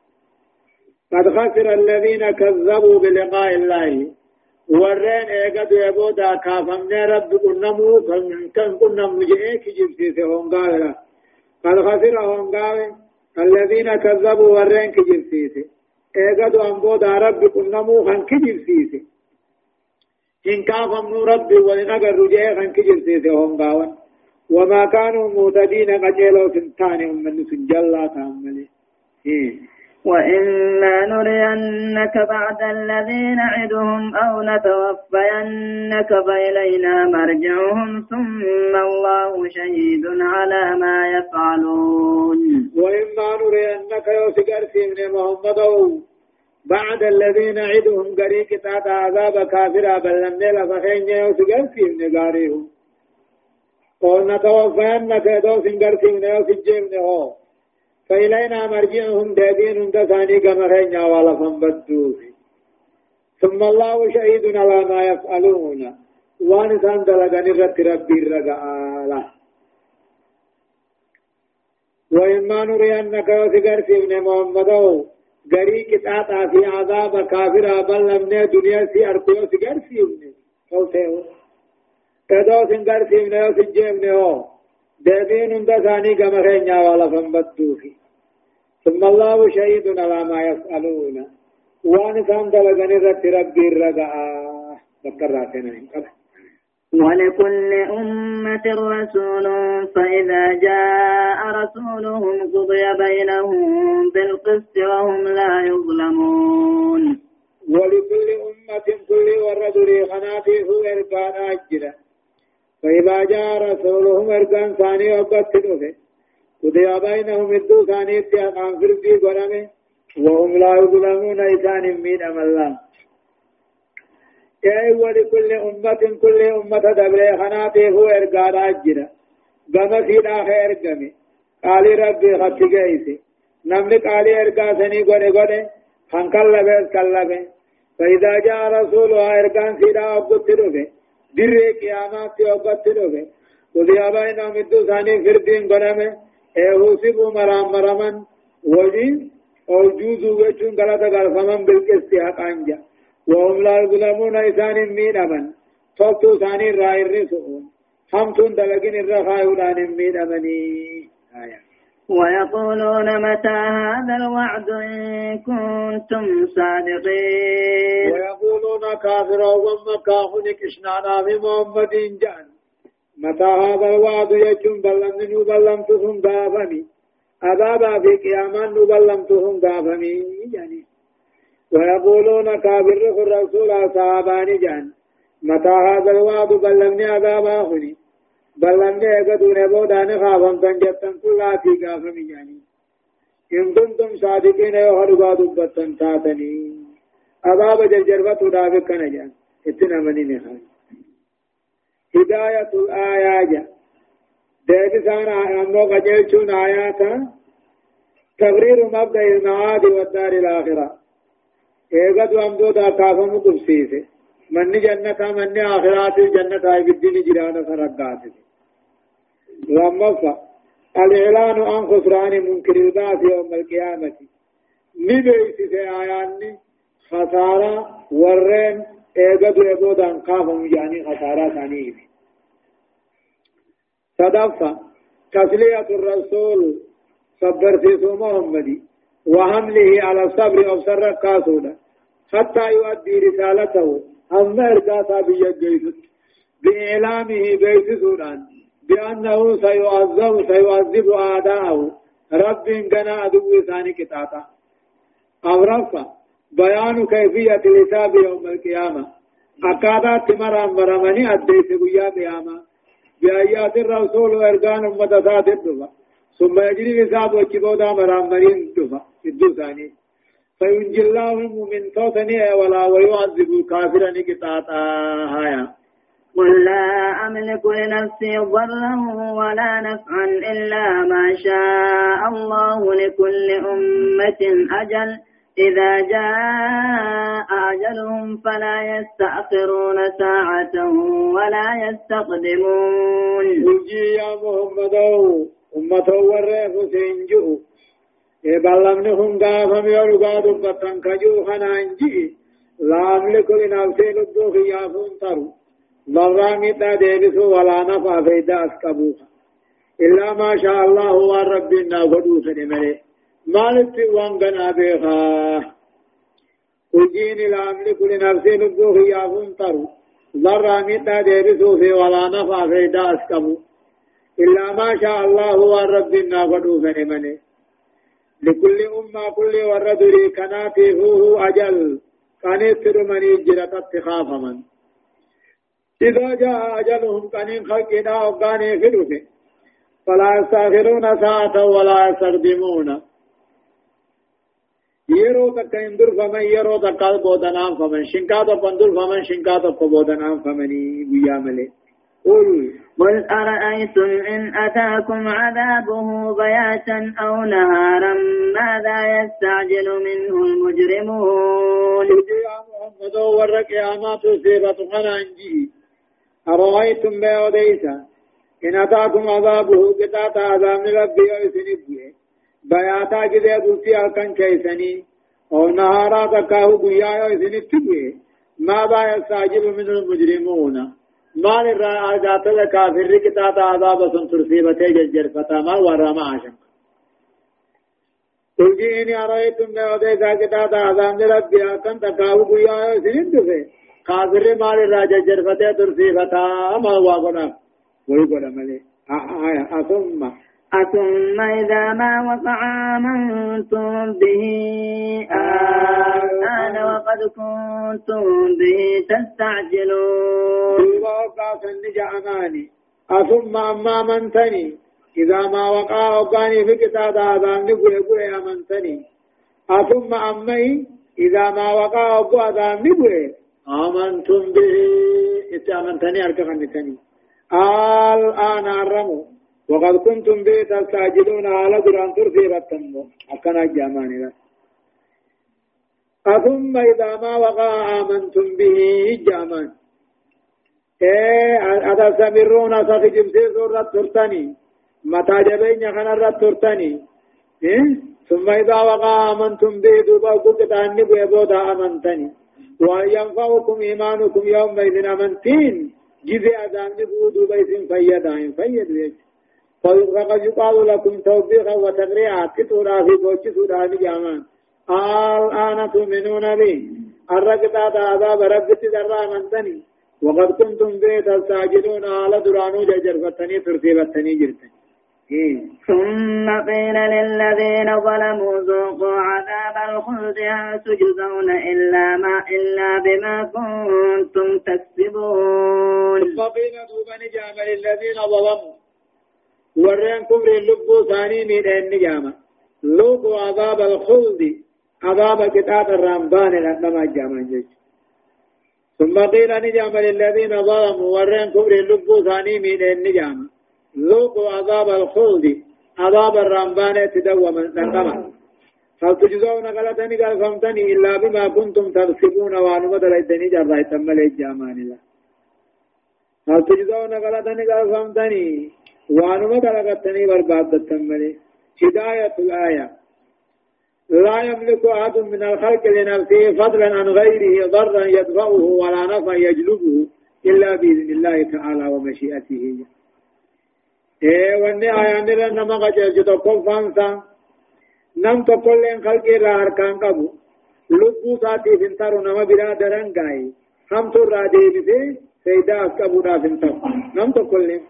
قد خسر الذين كذبوا بلقاء الله. ورين ايقاد يبودا كافمنا رب قنمو كن قنمو جئيك جبسيسي هونغاولا. قد خسر هونغاولا الذين كذبوا ورين كجرسيسي ايقادوا انبودا ربي قنمو خان كجرسيسي إن كافمنوا ربي ولنقر خان كجرسيسي هم قاون وما كانوا مهتدين قجلوا سنتاني من سنجلا تأملي إيه. وإما نرينك بعد الذي نعدهم أو نتوفينك فإلينا مرجعهم ثم الله شهيد على ما يفعلون. وإما نرينك يوسكر من محمد بعد الذي نعدهم قريك تاتا عذاب كافرا بل لم نيل فخين يوسكر من قاريه قلنا توفينك يدوسن قرسي من يوسجي من هو فإلينا مرجعهم دابين دثاني كما خينا ولا فنبدوه ثم الله شهيد على ما يفعلون. وان سان دلغني رت ربي رجعالا. وإما نرينك وسجر في ابن محمد. غري كتاتا في عذاب كافر بل لم دنيا سي أرقيو سجر في ابن. قوته كدو سنجر في ابن وسجر ابن هو. دابين كما خينا ولا فنبدوه ثم الله شهيد على ما يفعلون وان كان دلغن رت ربي الرجاء ذكراتنا ولكل أمة رسول فإذا جاء رسولهم قضي بينهم بالقسط وهم لا يظلمون ولكل أمة كل ورد خناتي هو إركان أجل فإذا جاء رسولهم إركان ثاني وقت قضي بينهم الدو ثانيت أقام فردي قرمه وهم لا يظلمون إسان من أم الله. يا ولكل أمة كل أمة دبر خناته هو إرقاد أجرا قام في الآخر قمي قال ربي خطي قيسي نمني قال إرقا سني قد قد. خنقل بيس كلبه فإذا جاء رسولها إرقان سيدا أبقت رفه در قيامات أبقت رفه قضي بينهم الدو ثاني فردين قرمه ايهوسب مرام مرمن وجين اوجوز وجون غلطة غلطمن بالقسط حقانجا وهم لا يظلمون إسان مين أمن صوتو ثاني رائر رسول همتون دلقين الرخايولان مين أمني آية ويقولون متى هذا الوعد إن كنتم صادقين؟ ويقولون كافرا ومكاهن كشنانا في محمد جان. متى هذا الوعد يجون بلن نبلمتهم دافني. عذابا في قياما نبلمتهم دافني يعني ويقولون كابر الرسول صحابان جان. متى هذا الوعد بلغني عذابا خني بلغني اقدون بودان خافم تنجتن كل في قافم يعني إن كنتم صادقين يوهر دبتن تاتني. عذاب جرجربت دافق كنجان إتنا مني نخاي هداية الآيات ديبسان أمو قجلتون آياتا تقرير مبدأ المعاد والدار الآخرة. إيقظ أمدو دا كافم قبسيسي من جنة من آخرات الجنة هاي بالدين جرانا فرقات لما الإعلان عن خسران منكر البعث يوم القيامة. نبيس في آياني؟ خسارة ورين ايغدو ايغو دان قافم يعني خسارة ثانية. صدفة. تسلية الرسول صبر في محمد. وحمله على الصبر أو سر قاسودا. حتى يؤدي رسالته. أما إرقاتا بيجيس بإعلامه بيت سودان. بأنه سيعذب سيعذب أعداءه. رب جنا عدو ثاني كتاتا أو رفع. بيان كيفية الحساب يوم القيامة. أكادا تمر أمرمني أديس قيا قيامة. بآيات الرسول وإرغان أمة ذات الدفا ثم يجري حساب وكبودا مرامرين دفا الدو ثاني. فينجي الله المؤمن توتني ولا ويعذب الكافر نكتاتا هايا قل لا أملك لنفسي ضرا ولا نفعا إلا ما شاء الله لكل أمة أجل. إذا جاء أجلهم فلا يستأخرون ساعة ولا يستقدمون. نجي يا محمد أمة ورّيف سنجو إبالمنهم قافم يرقى دبتن كجو خنانجي لا أملك لنفسي لبوخ يافون ترو ضرامي تا ديبسو ولا نفع فيدا أسكبوها إلا ما شاء الله وربنا قدوس نمره مالت وان غنا بها وجين لا أملك لنفسي نبوه يافون ترو ضر ميتا ديبسو في ولا نفع في داس كمو إلا ما شاء الله هو رب النافدو فنمني لكل أمة كل ورد لي كناتي هو أجل كان يسر من يجرة اتخاف من إذا جاء أجلهم كان خلقنا وقاني فلا يستغفرون ساعة ولا يستخدمون yeroo takka hin durfaman yeroo takka boodanaan faman shinkaa tokko hin durfaman shinkaa tokko boodanaan famanii guyyaa malee قل أرأيتم إن أتاكم عذابه بياتا أو نهارا ماذا يستعجل منه المجرمون؟ يا محمد ورك يا ما تصيبت خنانجي أرأيتم ما وديسا إن أتاكم عذابه قطعة عذاب ربي ويسنبه بياتا جدي بلتي أكن كيسني أو نهارا تكاه بيا ويسنبه ماذا يستعجل منه المجرمون. مال الرا آجات الكافر كتاب عذاب سنتر سيبته ججر فتاما ورما عشم قل جئني أرأيتم ما وديسا كتاب عذاب ربي أكن تكاو بيا سنده كافر مال الرا ججر فتاه ترسي فتاما واغنا ويقول ملي. آية أثم أثم إذا ما وقع آمنتم به الآن وقد كنتم به تستعجلون وقع فنجع أماني. أثم أما منتني إذا ما وقع أباني في كتاب آذان نقول يقول أمنتني. أثم أمي إذا ما وقع أبو آذان نقول آمنتم به. إتامنتني أركفنتني الآن أرموا وقد كنتم به تستعجلون على دران ترفي بطنمو أكنا جاماني أثم إذا ما وقع آمنتم به جامان إيه أتستمرون ستجب سورة ترتني. متى جبين خنا ترتني. إيه؟ ثم إذا وقع آمنتم به دوبا قلت تعني بيبودا آمنتني. وأن ينفعكم إيمانكم يومئذ أمنتين. جزء أذان بودو بيت فيدا فيد ويج فقد يقال لكم توبيخا وتقريعا تطورا في بوچي سوداني جامان الآن تؤمنون بي الرقطة عذاب ربك درا منتني وقد كنتم به تستعجلون على درانو جرفتني ترتيبتني جرتني ثم قيل للذين ظلموا ذوقوا عذاب الخلد هل تجزون إلا ما إلا بما كنتم تكسبون. ثم قيل دوبا نجام للذين ظلموا. ورين كبر اللبو ثاني من النجامة ذوقوا عذاب الخلد عذاب كتاب الرمضان لأنما جامان جيش ثم قيل نجام للذين ظلموا ورين كبر اللبو ثاني من النجامة ذوقوا عذاب الخلد عذاب الرمبان تدوى من نقمة هل تجزون غلطني قال فهمتني إلا بما كنتم تغسبون وأن مدر إدني جرى يتمل الجامان الله هل تجزون غلطني قال فهمتني وأن مدر غتني برباد التمل هداية الآية. لا يملك أحد من الخلق لنفسه فضلا عن غيره ضرا يدفعه ولا نفع يجلبه إلا بإذن الله تعالى ومشيئته. إيه وإني آيان دل نما قجل تقول فانسا نم تقول لين خلقی را ارکان قبو. لبو ساتي فنتارو نما برا درنگاي هم تو را ديبسي سيدا اسكبو دا فنتارو. نم تقول لين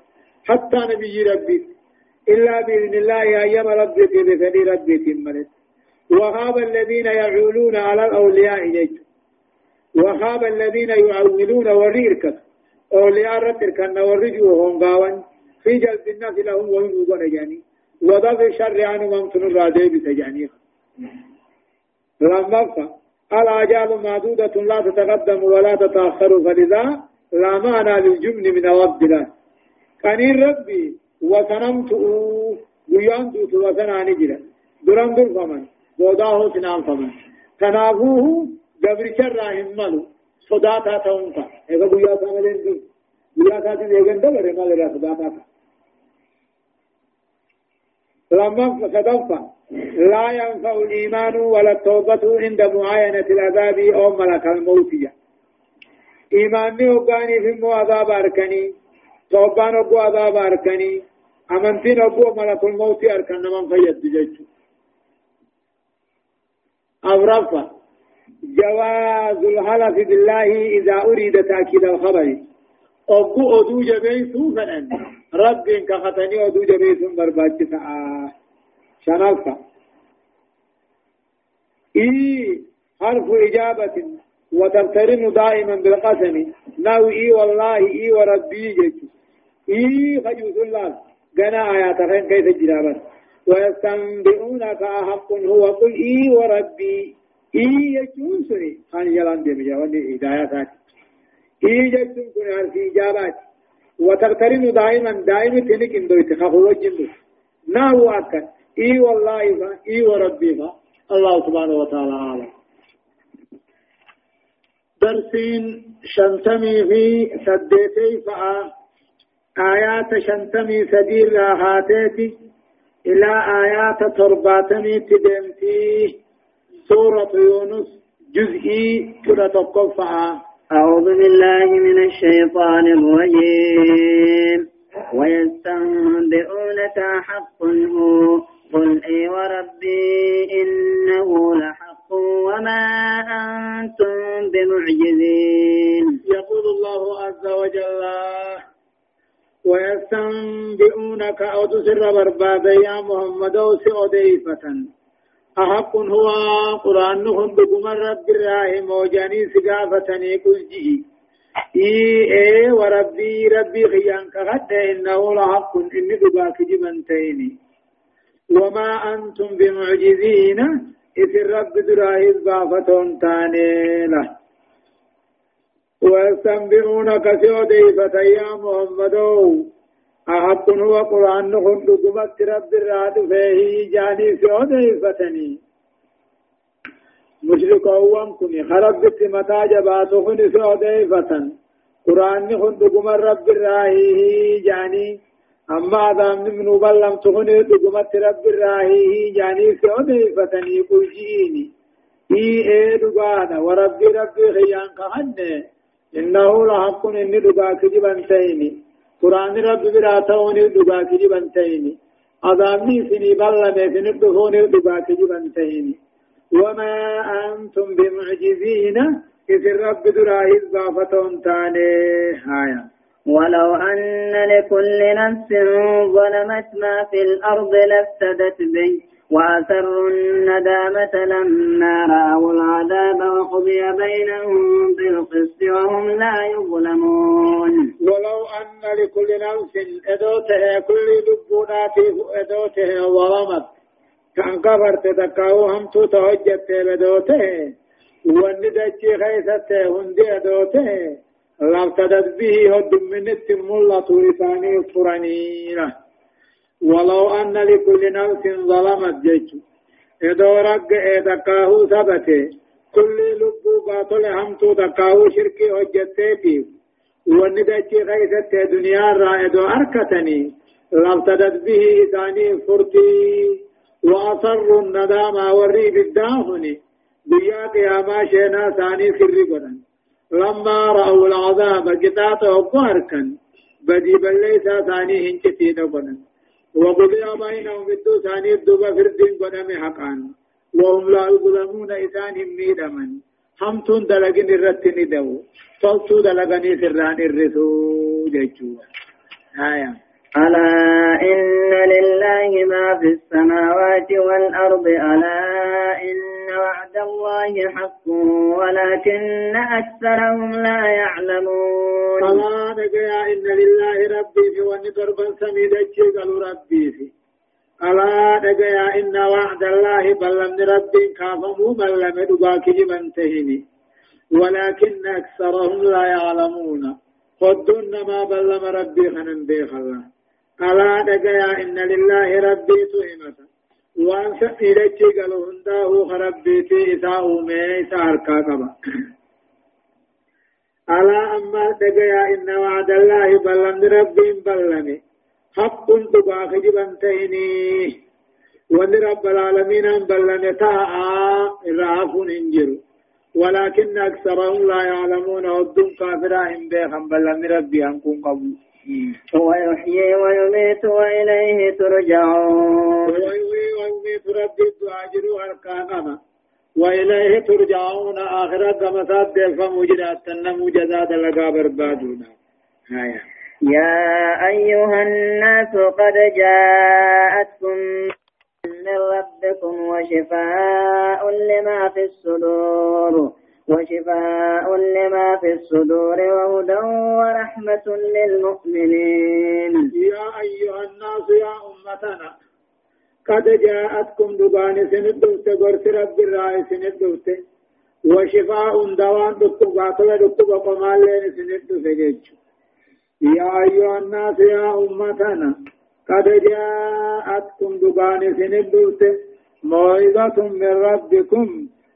حتى نبي ربي. إلا بإذن الله أيام ربك بفدي ربك مرد وخاب الذين يعولون على الأولياء جيت وخاب الذين يعولون وريركت أولياء رتر كان ورجوهم قاوان. في جلب الناس لهم وهم يقول جاني وضع الشر عنه ممتن الرادي بسجانيه لما الآجال معدودة لا تتقدم ولا تتأخر. فلذا لا معنى للجبن من وضد الله كان ربي وسنمت ويان دوت وسنا نجرا دران در فمن بوداه سنام فمن. تنافوه جبر شر همالو صداتا تونتا اذا بويا تاملين دو بويا تاتي ديگن دبر مال را صداتا لما صدفة لا ينفع الإيمان ولا التوبة عند معاينة العذاب أو ملك الموت. إيماني وقاني في مو عذاب أركني توبان وقو عذاب أركني أمنتين وقو ملك الموت أركن من فيد جيش أورفا جواز الحلف بالله إذا أريد تأكيد الخبر أبو أدو جبيسو فنن رب كختني أدو جبيسو برباك سعاه شنالفا إي حرف إجابة وتقترن دائما بالقسم ناو إي والله إي وربي جيش إي خجوز الله قنا آيات خين كيف الجرابة ويستنبئونك أحق هو قل إي وربي. إي يجون سني خان جلان دي بجاوان دي هدايات إي جيشون كن حرف إجابات. وتغترن دائما دائما تنك اندو اتخافوا وجنبه ناو أكد. إي والله فا إي وربي فا الله سبحانه وتعالى عالم درسين شنتمي في سديتي فأ آيات شنتمي سدير راهاتيتي إلى آيات ترباتمي تدمتي. سورة يونس جزئي كرة تقفع أعوذ بالله من الشيطان الرجيم. ويستنبئونك حق هو. قل إي وربي إنه لحق وما أنتم بمعجزين. يقول الله عز وجل ويستنبئونك أو تسر برباد يا محمد سعوديفة أحق هو قرآن هندكم رب الله موجاني سقافتني كل إي إيه وربي ربي خيان كغد إنه لحق إني دباك جبنتين. وما أنتم بمعجزين؟ إذ الرب دراهز بافتون تاني له ويستنبئونك سيوديفة يا محمد أحق هو قرآن نخن دقمت رب الراد فيه جاني سيوديفتني مشرك أوام كني خرب بت متى جباتو خن سيوديفتن قرآن نخن دقمت رب الراهي جاني. أما آدم من بلم تخن دقمت رب الراهي جاني سيوديفتني قل جيني إي إيه دقانا وربي ربي خيان كهنه إنه لحق إني دقاك جبنتيني قرآن رب برا توني دبا كجبن تيني. أضامي سني بلا ميسن الدخون دبا كجبن تيني. وما أنتم بمعجزين إذ الرب دراهي الضافتون تاني. هايا. ولو أن لكل نفس ظلمت ما في الأرض لافتدت به. وأسروا الندامة لما رأوا العذاب وقضي بينهم بالقسط وهم لا يظلمون. ولو أن لكل نفس إدوته كل دبونات إدوته ظلمت كان كفرت تكاو هم تو توجدت بدوته وندجي خيسته هندي إدوته لابتدت به هد من التملة لساني فرنينه ولو أن لكل نفس ظلمت جيش. إدو رق إدكاه ثبته. كل لب باطل همتو دكاه شركي هجتتي وندجي غيثت دنيا رائد أركتني. لابتدت به إساني فرتي وأصر الندام وري بالداهني بيا قياما شينا ثاني سري قدن لما رأوا العذاب قطعت أباركا بدي بليسا ثاني هنجتي دقنا وقضي بينهم في ثاني الدوبة فردين قدم حقان. وهم لا يظلمون إسان ميدما همتون دلقين الرتن دو. صلتو دلقني سران الرسو جيشو آية. ألا إن لله ما في السماوات والأرض. ألا إن وعد الله حق ولكن أكثرهم لا يعلمون. ألا نجيا إن لله ربي في وني دربا سميد قالوا ربي في. ألا نجيا إن وعد الله بل لم ربي كافمو بل لم دباك من تهني. ولكن أكثرهم لا يعلمون. قدن ما بل ربي خنن بيخ الله ألا نجيا إن لله ربي تهمة. وان سئلتي قالوا هنداه خربيتي إساء أمي إساء أركا قبا ألا أما دقيا إن وعد الله بلن ربي بلني حق تباخ جبنتيني وان رب العالمين بلن تاء إرعاف انجر ولكن أكثرهم لا يعلمون ودن كافرهم بيخم بلن ربي أنكم قبول ويحيي ويميت وإليه ترجعون. ويميت ربي تواجر أركاننا وإليه ترجعون. آخرة كما ساد فمجرات تنمو جزاد لقا بربادونا آية. يا أيها الناس قد جاءتكم من ربكم وشفاء لما في الصدور. وشفاء لما في الصدور وهدى ورحمة للمؤمنين. يا أيها الناس يا أمتنا قد جاءتكم دبان سندوت غرس رب الرأي سندوت. وشفاء دوان دكتو باطل دكتو بقمال لين سندوت يا أيها الناس يا أمتنا قد جاءتكم دقان سندوت موعظة من ربكم.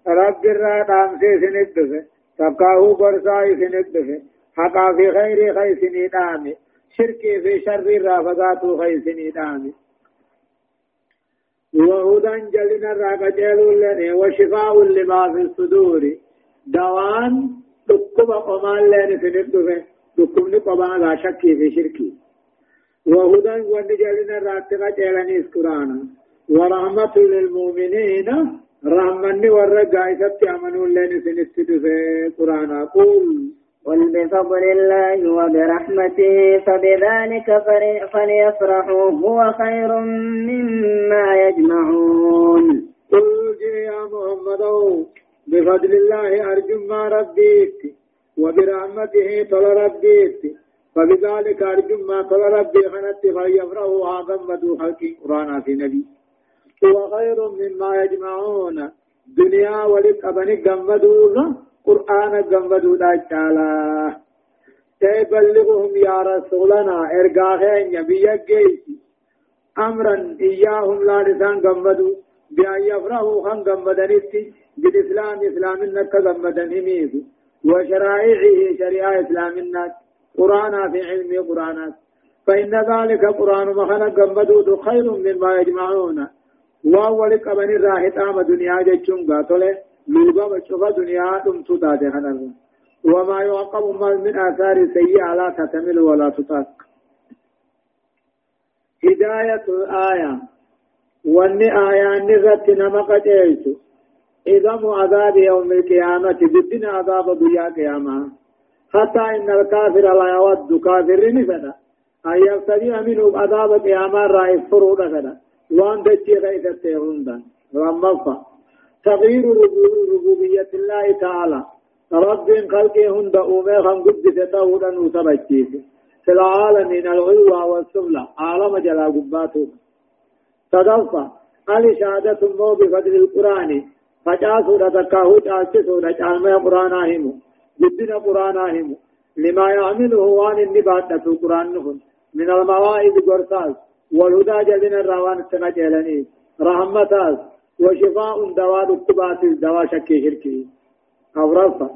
رب الرادام سي سندوت تبقاه برساي سندوت حقا في خير خير سندامي شركي في شر رافضات خير سندامي وهدى جلنا الرقجل لنا وشفاء لما في الصدور. دوان دكما قمان لنا سندوت دكمني قبا لا شك في شركي. وهدى ونجلنا راتقا جلني قرآن. ورحمة للمؤمنين. رحمني ورقا إسبت أمنوا لن سنستد في قرآن قول قل بفضل الله وبرحمته فبذلك فليفرحوا. هو خير مما يجمعون. قل يا محمد. بفضل الله أرجو ما ربيك وبرحمته طل ربيت فبذلك أرجو ما طل ربي. خنت فليفرحوا. آغمدوا خلق قرآن في نبي. هو خير مما يجمعون. دنيا ولك أبني قمدوا قرآن قمدوا داجالا تبلغهم يا رسولنا إرقاخين نبي جيسي أمرا إياهم لا لسان قمدوا بأن يفرحوا خن قمدنتي بالإسلام إسلام إنك قمدن وشرائعه شريعة إسلام الناس قرآن في علم قرآن. فإن ذلك قرآن مخنا قمدود خير مما يجمعون وأول قبن الراحت آم دنيا جتشون قاتل لوبا بشوفا دنيا دم تتاتي خنر وما يعقب من آثار سيئة لا تتمل ولا تطاق هداية الآية وأن آية نغت نمقت إيسو إذا عذاب يوم القيامة بدنا عذاب دنيا قيامة حتى إن الكافر لا يود كافر نفدا أن يفتدي منه عذاب قيامة رأي فرود فدا وان دجي غيث التيرون رمضة تغيير ربوبية الله تعالى رب خلقه هند أومي خم قد تتودا وسبجيس في العالمين العلوى والسفلى عالم جلا قباته تدفع قال شهادة مو بفضل القرآن. فجاسو دا تكاهو تاسسو دا جالما قرانا همو جدنا قرانا همو لما يعمله وان النبات قرآن نخن من المواعظ قرصاص والهدى جلنا الروان السنة رحمتاس وشفاء دواء الكبات الدواء شكي شركي. أورفا.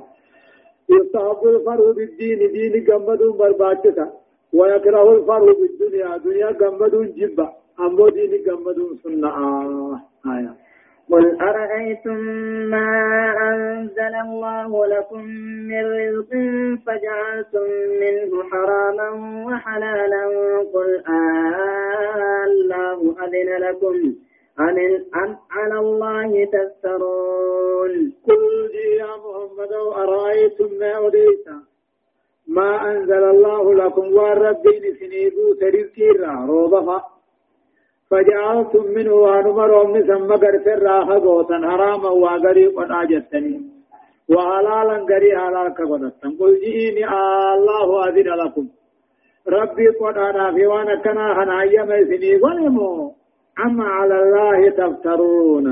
يستحب الفرح بالدين دين قمد برباكتا ويكره الفرح بالدنيا دنيا قمد جبا أمو دين قمد سنة. آية. قل أرأيتم ما أنزل الله لكم من رزق فجعلتم منه حراما وحلالا قل آه الله أذن لكم أم, أم على الله تفترون قل يا محمد أرأيتم ما أريد؟ ما أنزل الله لكم والربين سنيبو تريد روضفا فجعلتم منه وانمر ومن ثم قرسر راها قوتا حراما وغري قد آجتني. وحلالا غري حلال كقدتن قل جئيني الله أذن لكم. ربي قد أنا في وانا كنا هنايا ميسني ولمو أما على الله تفترون.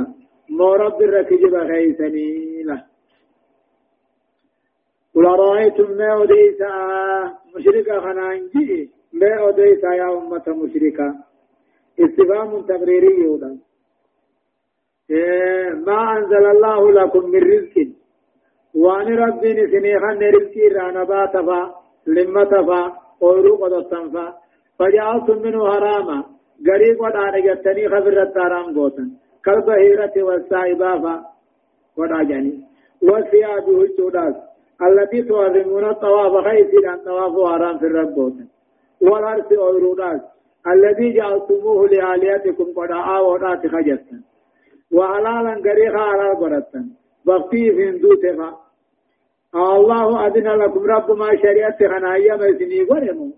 مو رب الركجب خيسني له. قل رأيتم ما أديسا مشركا خنانجي. ما أديسا يا أمة مشركا استفهام تقريري يودا. إيه ما أنزل الله لكم من رزق. وان ربي نسنيخا رزقي رانا فا لما تفا قولوا قد التنفا فجعلتم منه حراما. غريب ودانا جتني خبر التارام قوتا كالبهيرة والسائبة فا. وداجاني وثيابه الجودات التي تعظمون الطواف خيسي عن طواف حرام في الرب قوتا والأرس أورودات الذي جعلتموه لآلهتكم قد آوات خجتا وحلالا قريخا على قرتا بغتي في دوتها الله أذن لكم رب ما شريعت خنايا مسني ورمو.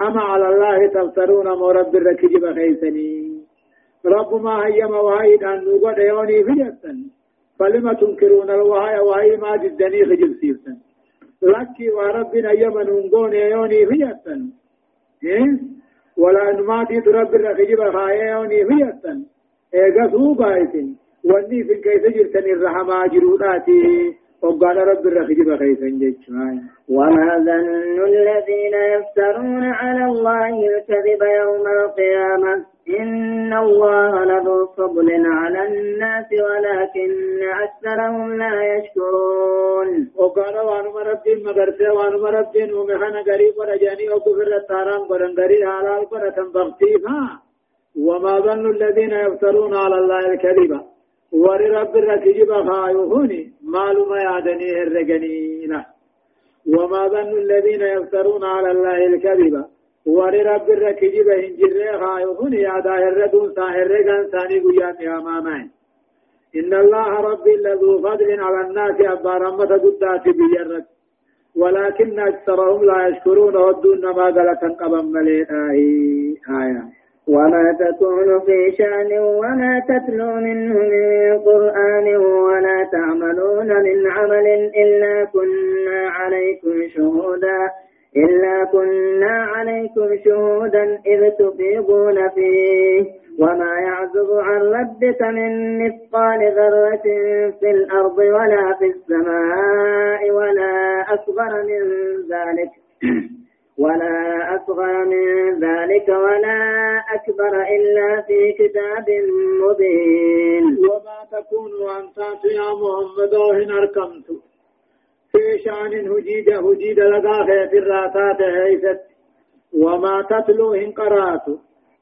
أما على الله تفترون مرب الركجب خيسني رب ما هي مواهيد أن نقول يوني فجتا فلما تنكرون الوهاي وهي ما جدني خجب سيرتا لكي وربنا يمن نقول يوني فجتا إيه؟ ولا نماتي ترب الرخيب خايوني فيتن ايغا سوبايتن وني في كيف جرتن الرحمة جروداتي وقال رب الرخيب خيسا جيتشمان وما ظن الذين يفترون على الله الكذب يوم القيامة إن الله لذو فضل على الناس ولكن أكثرهم لا يشكرون. وقال وانو مربين مغرسة وانو مربين ومحنا قريب ورجاني وكفر التاران قرن قريب حلال قرة بغتيفا وما ظن الذين يفترون على الله الكذب. ور رب الركجب خايوهوني معلومة يعدني الرقنين وما ظن الذين يفترون على الله الكذب ور رب الركجب هنجر خايوهوني يعدا الردون ساهر رقن ثاني قيام يا مامان إن الله ربي لذو فضل على الناس أبا رمة قدات بيرت ولكن أكثرهم لا يشكرون ودون ما قلت قبا مليئة آية وما تكون في شأن وما تتلو منه من قرآن ولا تعملون من عمل إلا كنا عليكم شهودا إلا كنا عليكم شهودا إذ تفيضون فيه وما يعزب عن ربك من مثقال ذرة في الأرض ولا في السماء ولا أصغر من ذلك *clears throat* ولا أصغر من ذلك ولا أكبر إلا في كتاب مبين وما تكون أنت يا محمد وهن أركمت في شأن هجيد هجيد لغا في الراتات هيست وما تتلو إن قرات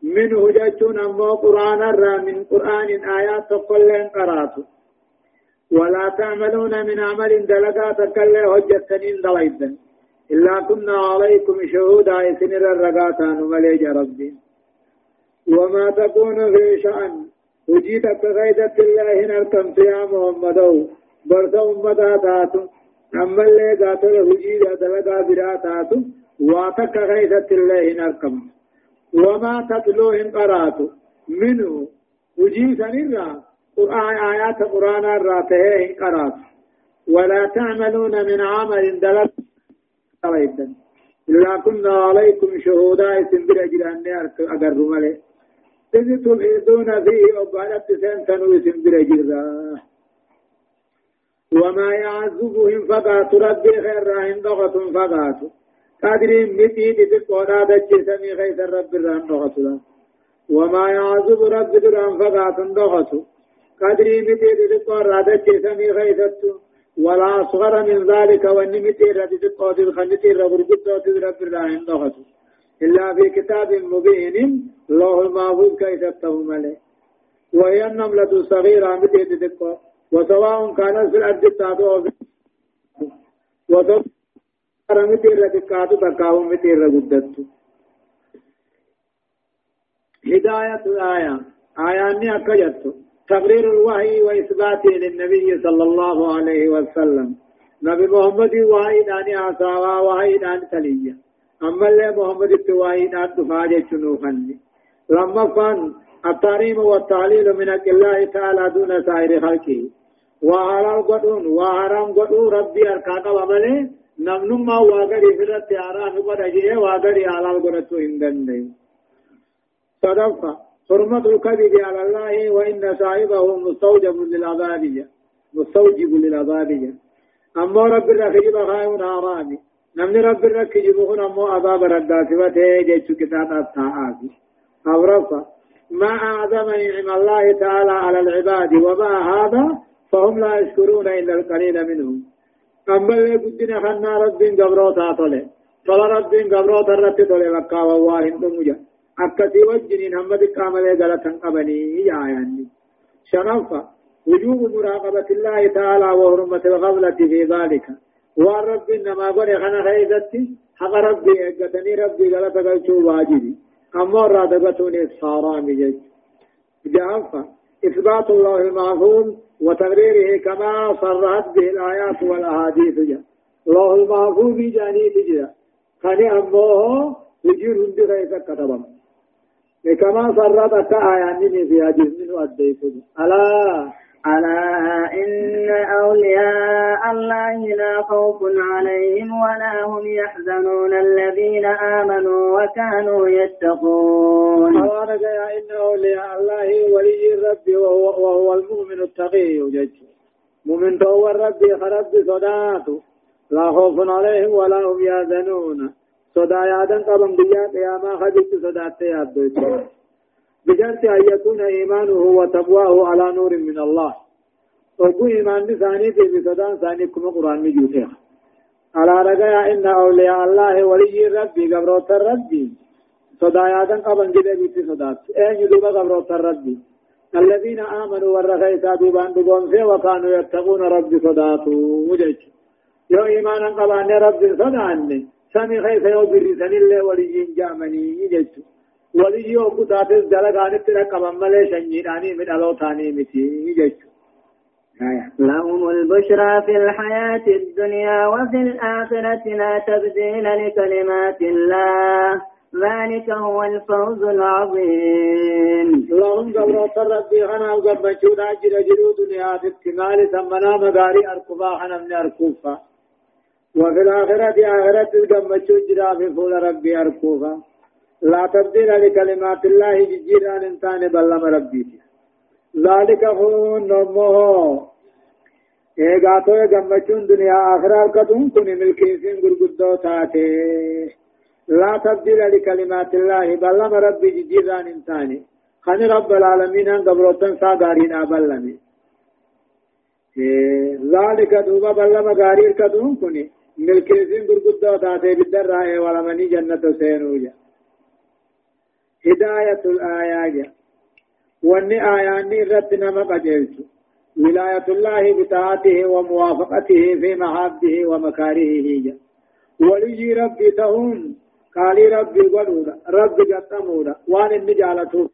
من هجتون أمو قرآن الرا من قرآن آيات تقل إن قرات ولا تعملون من عمل دلقا تقل هجتنين دلائدا إلا كنا عليكم شهودا إسنر الرقاتان مليج ربي وما تكون في شأن وجيت كغيدة الله نركم يا محمد برد أمتا تاتو أما اللي قاتل وجيد دلقا برا تاتو واتك غيدة الله نركم وما تتلو إن قراتو منه وجيت نرى آيات قرآن الراته إن قراتو ولا تعملون من عمل دلق قريبا إلا كنا عليكم شهودا اسم برجلان أقر ملي إذ تفيدون فيه وقالت سنتنو اسم برجلا وما يعذبهم فقات ربي خير راهن ضغط فقات قادرين متي تتقونا دجي سمي خيس الرب الرحم ضغط وما يعذب رب دران فقات ضغط قادرين متي تتقونا دجي سمي خيس التو ولا أصغر من ذلك والنمت الذي تقوت الخنت الرغرقت رب الرحيم نغت إلا في كتاب مبين الله المعبود كيف تتهم عليه وهي النملة الصغيرة متى تتقوى وسواء كانت في الأرض التاتو وسواء متى الرتقات تقاو متى الرغدت هداية الآية. آية أكجت. تقرير الوحي وإثباته للنبي صلى الله عليه وسلم. نبي محمد وحي داني عصاوا وحي دان تليا أما اللي محمد التوحي دان تفاجة شنوخني لما فان التعريم والتعليل من الله تعالى دون سائر خلقه. وحلال قدون وحرام قدون ربي أركاك وملي نمنما واغري فرت آرام قد أجيه واغري حلال قدتو هندن صدفة حرمة الكذب على الله وإن صاحبه مستوجب للعذابية مستوجب للعذابية أما رب الرخيب خائن حرامي نمن رب الرخيب هنا أمو عذاب ردات وتيجي كتاب الطاعات أورفا ما أعظم نعم الله تعالى على العباد وما هذا فهم لا يشكرون إلا القليل منهم. أما اللي قدنا خنا رب قبروتا طلع طلع رب قبروتا رتي طلع مكة وواهن دمجا أكتي وجنين هم دقام لي غلطا قبني. يا يعني. شرفا. وجوب مراقبة الله تعالى وحرمة الغفلة في ذلك. والرب إنما قل خنا خيزتي. حق ربي إقتني ربي غلطا قلتو واجبي. أما رادقتوني صارامي جج جعفا إثبات الله المعفول وتقريره كما صرحت به الآيات والأحاديث جا الله المعفول بجاني تجا خني أمه وجير هندي غيثة كتبم كما صرت كآيان في حديث منه أديكم ألا ألا إن أولياء الله لا خوف عليهم ولا هم يحزنون الذين آمنوا وكانوا يتقون. أوانك يا إن أولياء الله ولي الرب وهو, وهو المؤمن التقي جج مؤمن تو ربي خرب صداتو لا خوف عليهم ولا هم يحزنون. صدا يادن قبم بيا قياما خدت صدات يادو بشرط أن يكون إيمانه وتقواه على نور من الله. وقو إيمان ثاني في بصدان ثاني كما قرآن مجوتها على رجاء إن أولياء الله ولي ربي قبروت ربي. صدا يادن قبم جده بيت صدات أين يدوب قبروت ربي؟ الذين آمنوا والرخيصا دوبان دوبان في وكانوا يتقون رب صداتو وجج يو إيمانا قبان رب صداني. سمي خيس يو برسن الله وليين جامني. يجج ولي يو قطاتس دلقان اترقبا ملي شنجيراني من ألوتاني متي لهم البشرى في الحياة الدنيا وفي الآخرة لا تبديل لكلمات الله. ذلك هو الفوز العظيم. لهم قبرات ربي غنا وقبجو داجر جلو دنيا في التمال ثمنا مغاري أركبا حنا من أركوفا وفي الآخرة آخرة القبجو جرا في فول ربي أركوفا. لا تبديل لكلمات الله جيران انتان بلما ربي. ذلك هو نمو. ايغاتو گمچون دنیا آخرت کتون کنی ملکی سین گرگدو تاتے لا تبديل لكلمات الله بل لما ربي جيران انتاني خن رب العالمين ان قبروتن سا غارين ابلني ذلك دوبا بل لما غارير كدون كني ملكيزين غرغدا تاتي بدر راي ولا مني جنة سينوجا هداية الآيات واني آياني رتنا ما قجلت ولاية الله بطاعته وموافقته في محابه ومكارهه ولي ربي تهون قالي ربي قدودا ربي قدمودا وان النجالة